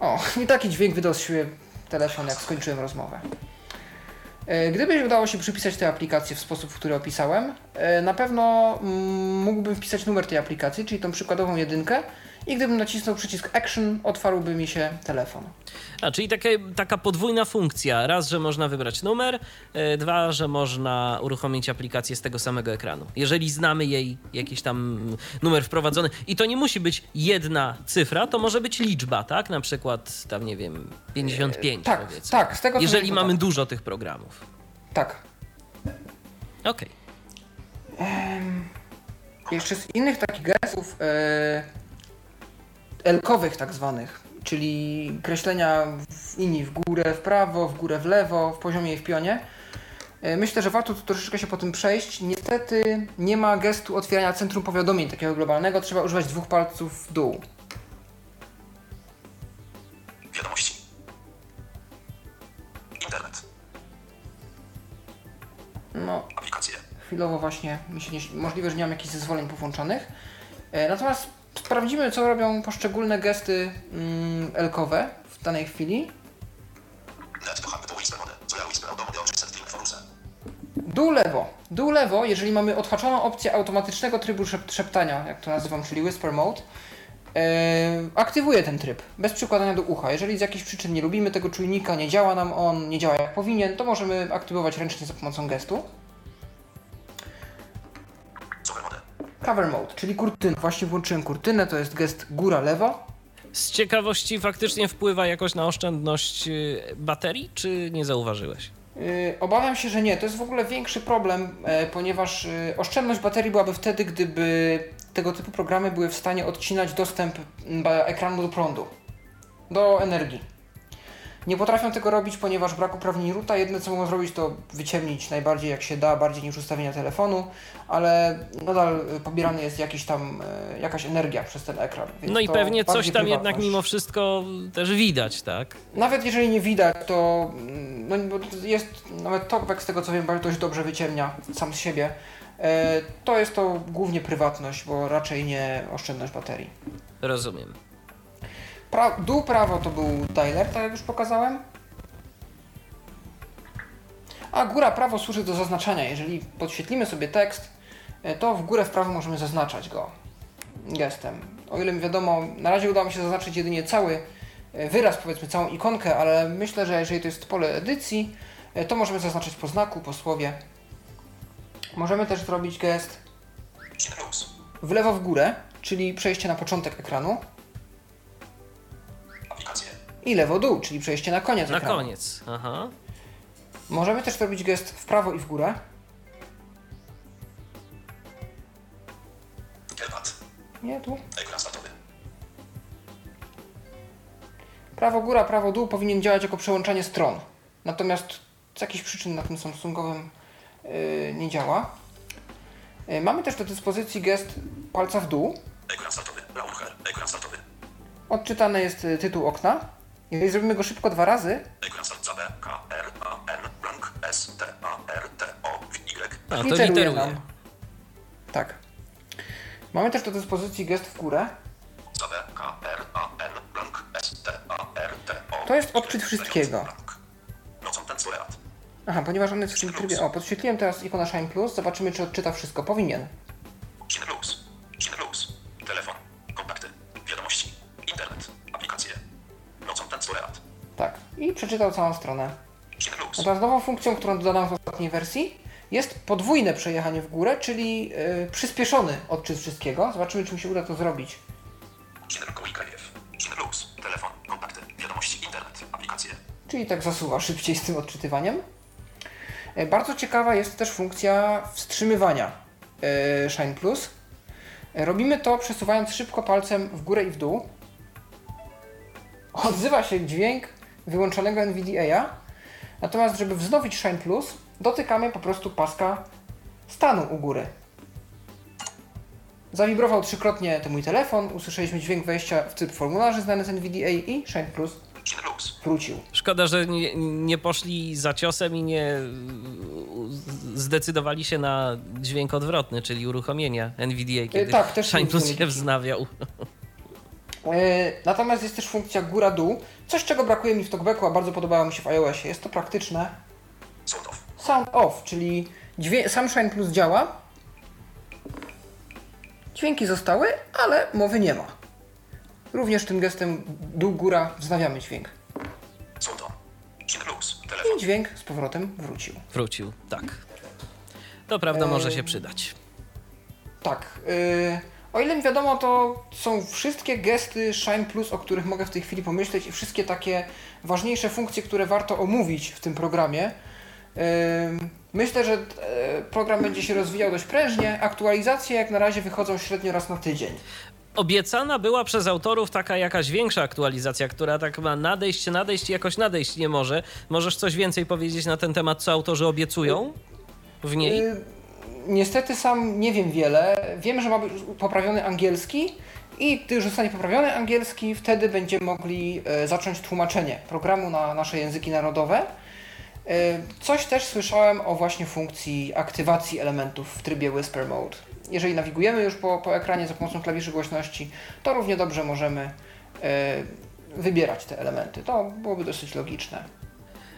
O, i taki dźwięk wydał z siebie telefon, jak skończyłem rozmowę. E, Gdyby udało się przypisać tę aplikację w sposób, który opisałem, e, na pewno mm, mógłbym wpisać numer tej aplikacji, czyli tą przykładową jedynkę i gdybym nacisnął przycisk Action, otwarłby mi się telefon. A, czyli takie, taka podwójna funkcja. Raz, że można wybrać numer, e, dwa, że można uruchomić aplikację z tego samego ekranu. Jeżeli znamy jej jakiś tam numer wprowadzony. I to nie musi być jedna cyfra, to może być liczba, tak? Na przykład tam, nie wiem, 55 tak, powiedzmy. tak, z tego Jeżeli mamy tak. dużo tych programów. Tak. Okej. Jeszcze z innych takich gestów e, elkowych tak zwanych, czyli kreślenia w linii w górę, w prawo, w górę, w lewo, w poziomie i w pionie. E, Myślę, że warto tu troszeczkę się po tym przejść. Niestety nie ma gestu otwierania centrum powiadomień takiego globalnego, trzeba używać dwóch palców w dół. Wiadomości. Internet. No, Aplikacje. chwilowo właśnie mi się nie, możliwe, że nie mam jakichś zezwoleń powłączonych. E, Natomiast sprawdzimy, co robią poszczególne gesty mm, elkowe w danej chwili. Dół lewo. Dół lewo, jeżeli mamy odhaczoną opcję automatycznego trybu szep szeptania, jak to nazywam, czyli Whisper Mode, aktywuje ten tryb bez przykładania do ucha. Jeżeli z jakichś przyczyn nie lubimy tego czujnika, nie działa nam on, nie działa jak powinien, to możemy aktywować ręcznie za pomocą gestu. Cover Mode, czyli kurtyna. Właśnie włączyłem kurtynę, to jest gest góra-lewo. Z ciekawości faktycznie wpływa jakoś na oszczędność y, baterii, czy nie zauważyłeś? Yy, obawiam się, że nie. To jest w ogóle większy problem, e, ponieważ e, oszczędność baterii byłaby wtedy, gdyby tego typu programy były w stanie odcinać dostęp ekranu do prądu, do energii. Nie potrafią tego robić, ponieważ brak uprawnień roota. Jedne co mogą zrobić to wyciemnić najbardziej jak się da, bardziej niż ustawienia telefonu, ale nadal e, pobierany jest jakiś tam, e, jakaś energia przez ten ekran. No i pewnie coś tam jednak prywatność. mimo wszystko też widać, tak? Nawet jeżeli nie widać, to no, jest nawet talkback z tego co wiem dość dobrze wyciemnia sam z siebie. E, to jest to głównie prywatność, bo raczej nie oszczędność baterii. Rozumiem. Pra dół prawo to był dialer, tak jak już pokazałem. A góra prawo służy do zaznaczania. Jeżeli podświetlimy sobie tekst, e, to w górę w prawo możemy zaznaczać go gestem. O ile mi wiadomo, na razie udało mi się zaznaczyć jedynie cały e, wyraz, powiedzmy całą ikonkę, ale myślę, że jeżeli to jest pole edycji, e, to możemy zaznaczyć po znaku, po słowie. Możemy też zrobić gest w lewo w górę, czyli przejście na początek ekranu. I lewo dół, czyli przejście na koniec Na ekranu. koniec. Aha. Możemy też zrobić gest w prawo i w górę. Keypad. Nie, tu. Ekran startowy. Prawo góra, prawo dół powinien działać jako przełączanie stron. Natomiast z jakichś przyczyn na tym Samsungowym yy, nie działa. Yy, mamy też do dyspozycji gest palca w dół. Ekran startowy. Ekran startowy. Odczytany jest y, tytuł okna. Jeżeli zrobimy go szybko dwa razy, A, N, blank, S, T, A, R, T, O, Y. A, to literuje nam. Tak. Mamy też do dyspozycji gest w górę. Za B, K, R, A, N, blank, S, T, A, R, T, O. To jest odczyt Y, wszystkiego. ten soleat. Aha, ponieważ on jest w tym trybie. O, podświetliłem teraz ikona Shine Plus. Zobaczymy, czy odczyta wszystko. Powinien. Chin plus. Chin plus. I przeczytał całą stronę. Natomiast nową funkcją, którą dodano w ostatniej wersji, jest podwójne przejechanie w górę, czyli yy, przyspieszony odczyt wszystkiego. Zobaczymy, czy mi się uda to zrobić. Telefon. Kontakty. Wiadomości. Internet. Aplikacje. Czyli tak zasuwa szybciej z tym odczytywaniem. E, Bardzo ciekawa jest też funkcja wstrzymywania e, Shine Plus. E, Robimy to przesuwając szybko palcem w górę i w dół. Odzywa się dźwięk wyłączonego NVDA. Natomiast, żeby wznowić Shine Plus, dotykamy po prostu paska stanu u góry. Zawibrował trzykrotnie ten mój telefon, usłyszeliśmy dźwięk wejścia w typ formularzy znany z NVDA i Shine Plus wrócił. Szkoda, że nie, nie poszli za ciosem i nie zdecydowali się na dźwięk odwrotny, czyli uruchomienia NVDA, kiedy tak, też Shine nie Plus się wznawiał. E, Natomiast jest też funkcja góra-dół, coś czego brakuje mi w TalkBacku, a bardzo podobało mi się w iOSie. Jest to praktyczne. Sound off. Sound off, czyli dźwię- sam Shine Plus działa. Dźwięki zostały, ale mowy nie ma. Również tym gestem dół-góra wznawiamy dźwięk. Sound on. Plus. Telefon. I dźwięk z powrotem wrócił. Wrócił, tak. To prawda, może Eee. się przydać. Tak. y, o ile mi wiadomo, to są wszystkie gesty Shine Plus, o których mogę w tej chwili pomyśleć i wszystkie takie ważniejsze funkcje, które warto omówić w tym programie. Myślę, że e, program będzie się rozwijał dość prężnie. Aktualizacje jak na razie wychodzą średnio raz na tydzień. Obiecana była przez autorów taka jakaś większa aktualizacja, która tak ma nadejść, nadejść i jakoś nadejść nie może. Możesz coś więcej powiedzieć na ten temat, co autorzy obiecują w niej? Niestety sam nie wiem wiele. Wiem, że ma być poprawiony angielski i gdy już zostanie poprawiony angielski, wtedy będziemy mogli e, zacząć tłumaczenie programu na nasze języki narodowe. E, coś też słyszałem o właśnie funkcji aktywacji elementów w trybie Whisper Mode. Jeżeli nawigujemy już po, po ekranie za pomocą klawiszy głośności, to równie dobrze możemy e, wybierać te elementy. To byłoby dosyć logiczne.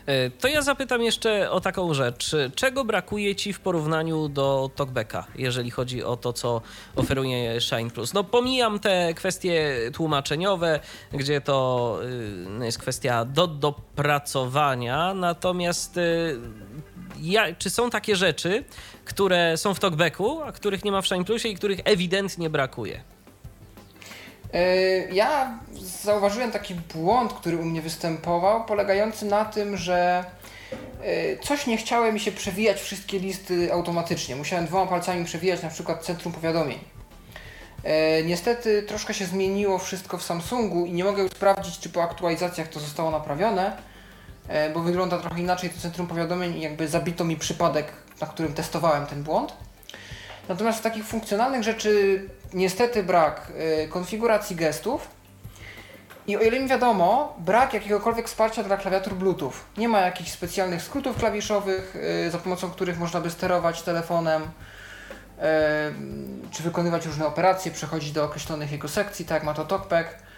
E, to ja zapytam jeszcze o taką rzecz. Czego brakuje Ci w porównaniu do TalkBacka, jeżeli chodzi o to, co oferuje Shine Plus? No pomijam te kwestie tłumaczeniowe, gdzie to y, jest kwestia do dopracowania, natomiast y, ja, czy są takie rzeczy, które są w TalkBacku, a których nie ma w Shine Plusie i których ewidentnie brakuje? E, ja zauważyłem taki błąd, który u mnie występował, polegający na tym, że e, coś nie chciało mi się przewijać wszystkie listy automatycznie. Musiałem dwoma palcami przewijać na przykład centrum powiadomień. E, niestety troszkę się zmieniło wszystko w Samsungu i nie mogę już sprawdzić, czy po aktualizacjach to zostało naprawione, bo wygląda trochę inaczej to centrum powiadomień i jakby zabito mi przypadek, na którym testowałem ten błąd. Natomiast takich funkcjonalnych rzeczy niestety brak y, konfiguracji gestów i o ile mi wiadomo, brak jakiegokolwiek wsparcia dla klawiatur Bluetooth. Nie ma jakichś specjalnych skrótów klawiszowych, y, za pomocą których można by sterować telefonem, y, czy wykonywać różne operacje, przechodzić do określonych jego sekcji, tak jak ma to TalkBack.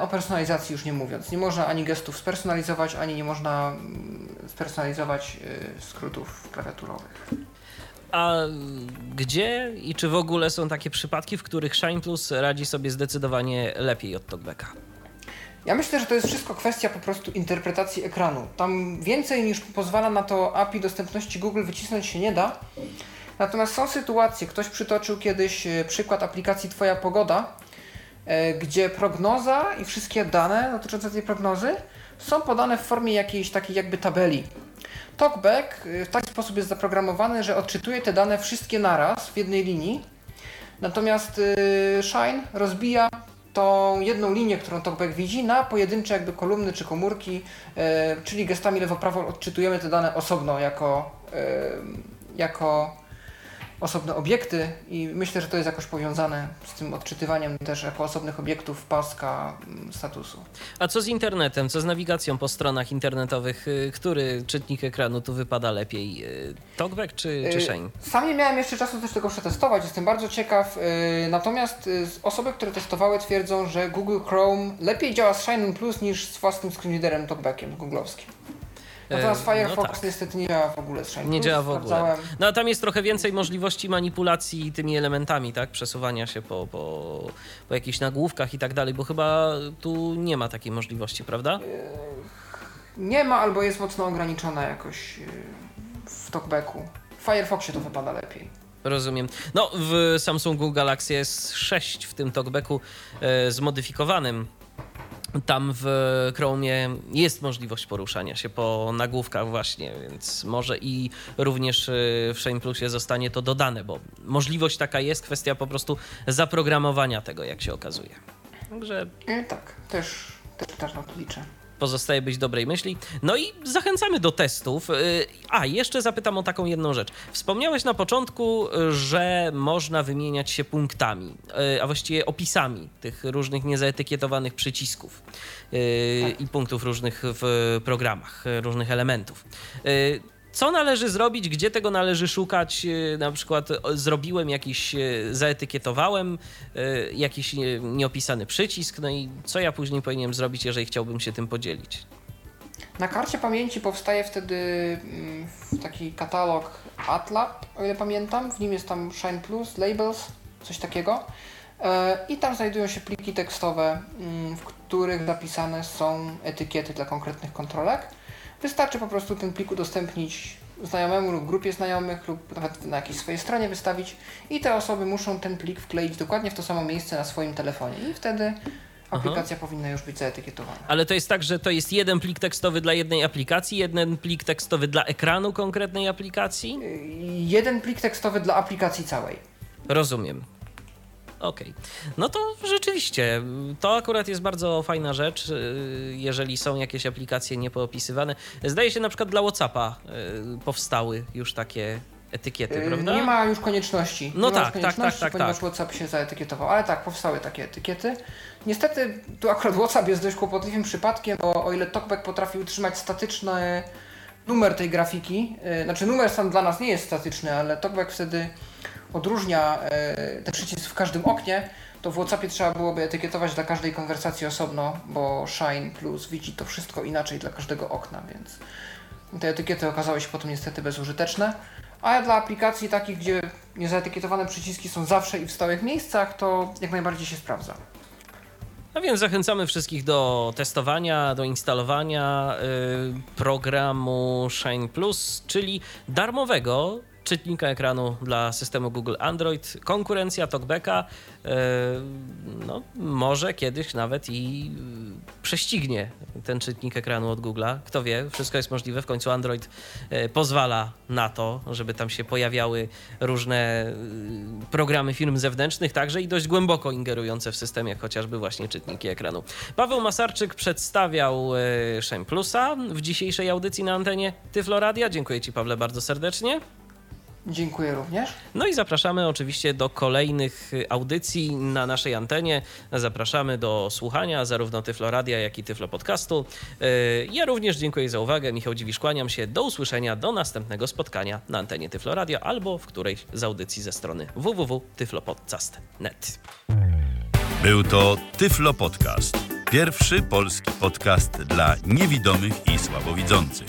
O personalizacji już nie mówiąc. Nie można ani gestów spersonalizować, ani nie można mm, spersonalizować skrótów klawiaturowych. A gdzie i czy w ogóle są takie przypadki, w których Shine Plus radzi sobie zdecydowanie lepiej od TalkBacka? Ja myślę, że to jest wszystko kwestia po prostu interpretacji ekranu. Tam więcej niż pozwala na to API dostępności Google wycisnąć się nie da. Natomiast są sytuacje, ktoś przytoczył kiedyś e, przykład aplikacji Twoja Pogoda, e, gdzie prognoza i wszystkie dane dotyczące tej prognozy są podane w formie jakiejś takiej jakby tabeli. TalkBack y, w taki sposób jest zaprogramowany, że odczytuje te dane wszystkie naraz w jednej linii. Natomiast y, Shine rozbija tą jedną linię, którą TalkBack widzi, na pojedyncze jakby kolumny czy komórki, y, czyli gestami lewo-prawo odczytujemy te dane osobno jako, jako osobne obiekty i myślę, że to jest jakoś powiązane z tym odczytywaniem też jako osobnych obiektów paska mm, statusu. A co z internetem, co z nawigacją po stronach internetowych? Y, który czytnik ekranu tu wypada lepiej? Y, Talkback czy, czy y, Shine? Sam nie miałem jeszcze czasu też tego przetestować, jestem bardzo ciekaw. Natomiast osoby, które testowały twierdzą, że Google Chrome lepiej działa z Shine Plus niż z własnym screenreaderem Talkbackiem googlowskim. Natomiast Firefox no tak. niestety nie działa w ogóle z Shine Nie działa w ogóle. No a tam jest trochę więcej możliwości manipulacji tymi elementami, tak? Przesuwania się po, po, po jakichś nagłówkach i tak dalej, bo chyba tu nie ma takiej możliwości, prawda? Nie ma albo jest mocno ograniczona jakoś e, w talkbacku. W Firefoxie to wypada lepiej. Rozumiem. No, w Samsungu Galaxy S6 w tym talkbacku e, zmodyfikowanym tam w Chromie jest możliwość poruszania się po nagłówkach właśnie, więc może i również y, w Shane Plusie zostanie to dodane, bo możliwość taka jest, kwestia po prostu zaprogramowania tego, jak się okazuje. Także... E, tak, też, też, też na to liczę pozostaje być dobrej myśli. No i zachęcamy do testów. Y, a, jeszcze zapytam o taką jedną rzecz. Wspomniałeś na początku, że można wymieniać się punktami, y, a właściwie opisami tych różnych niezaetykietowanych przycisków y, tak. i punktów różnych w programach, różnych elementów co należy zrobić, gdzie tego należy szukać. E, na przykład zrobiłem jakiś, e, zaetykietowałem e, jakiś nieopisany przycisk, no i co ja później powinienem zrobić, jeżeli chciałbym się tym podzielić. Na karcie pamięci powstaje wtedy mm, taki katalog ATLAB, o ile pamiętam. W nim jest tam Shine Plus, Labels, coś takiego. I tam znajdują się pliki tekstowe, mm, w których zapisane są etykiety dla konkretnych kontrolek. Wystarczy po prostu ten plik udostępnić znajomemu lub grupie znajomych lub nawet na jakiejś swojej stronie wystawić i te osoby muszą ten plik wkleić dokładnie w to samo miejsce na swoim telefonie i wtedy aplikacja powinna już być zaetykietowana. Ale to jest tak, że to jest jeden plik tekstowy dla jednej aplikacji, jeden plik tekstowy dla ekranu konkretnej aplikacji? Jeden plik tekstowy dla aplikacji całej. Rozumiem. Okej. No to rzeczywiście, to akurat jest bardzo fajna rzecz, y, jeżeli są jakieś aplikacje niepoopisywane. Zdaje się na przykład dla WhatsAppa y, powstały już takie etykiety, Yy, prawda? Nie ma już konieczności. No nie ma tak, już tak, konieczności, tak, tak, ponieważ tak. WhatsApp się zaetykietował. Ale tak, powstały takie etykiety. Niestety, tu akurat WhatsApp jest dość kłopotliwym przypadkiem, bo o ile TalkBack potrafi utrzymać statyczny numer tej grafiki, znaczy numer sam dla nas nie jest statyczny, ale TalkBack wtedy odróżnia yy, ten przycisk w każdym oknie, to w WhatsAppie trzeba byłoby etykietować dla każdej konwersacji osobno, bo Shine Plus widzi to wszystko inaczej dla każdego okna, więc te etykiety okazały się potem niestety bezużyteczne. A dla aplikacji takich, gdzie niezaetykietowane przyciski są zawsze i w stałych miejscach, to jak najbardziej się sprawdza. A więc zachęcamy wszystkich do testowania, do instalowania y, programu Shine Plus, czyli darmowego czytnika ekranu dla systemu Google Android. Konkurencja TalkBacka y, no, może kiedyś nawet i y, prześcignie ten czytnik ekranu od Google'a. Kto wie, wszystko jest możliwe. W końcu Android y, pozwala na to, żeby tam się pojawiały różne programy firm zewnętrznych, także i dość głęboko ingerujące w system, jak chociażby właśnie czytniki ekranu. Paweł Masarczyk przedstawiał y, Shine Plusa w dzisiejszej audycji na antenie Tyfloradia. Dziękuję Ci, Pawle, bardzo serdecznie. Dziękuję również. No i zapraszamy oczywiście do kolejnych audycji na naszej antenie. Zapraszamy do słuchania zarówno Tyfloradia, jak i Tyflo Podcastu. Y, Ja również dziękuję za uwagę. Michał Dziwisz, kłaniam się. Do usłyszenia, do następnego spotkania na antenie Tyfloradia albo w którejś z audycji ze strony www.tyflopodcast.net. Był to Tyflo Podcast. Pierwszy polski podcast dla niewidomych i słabowidzących.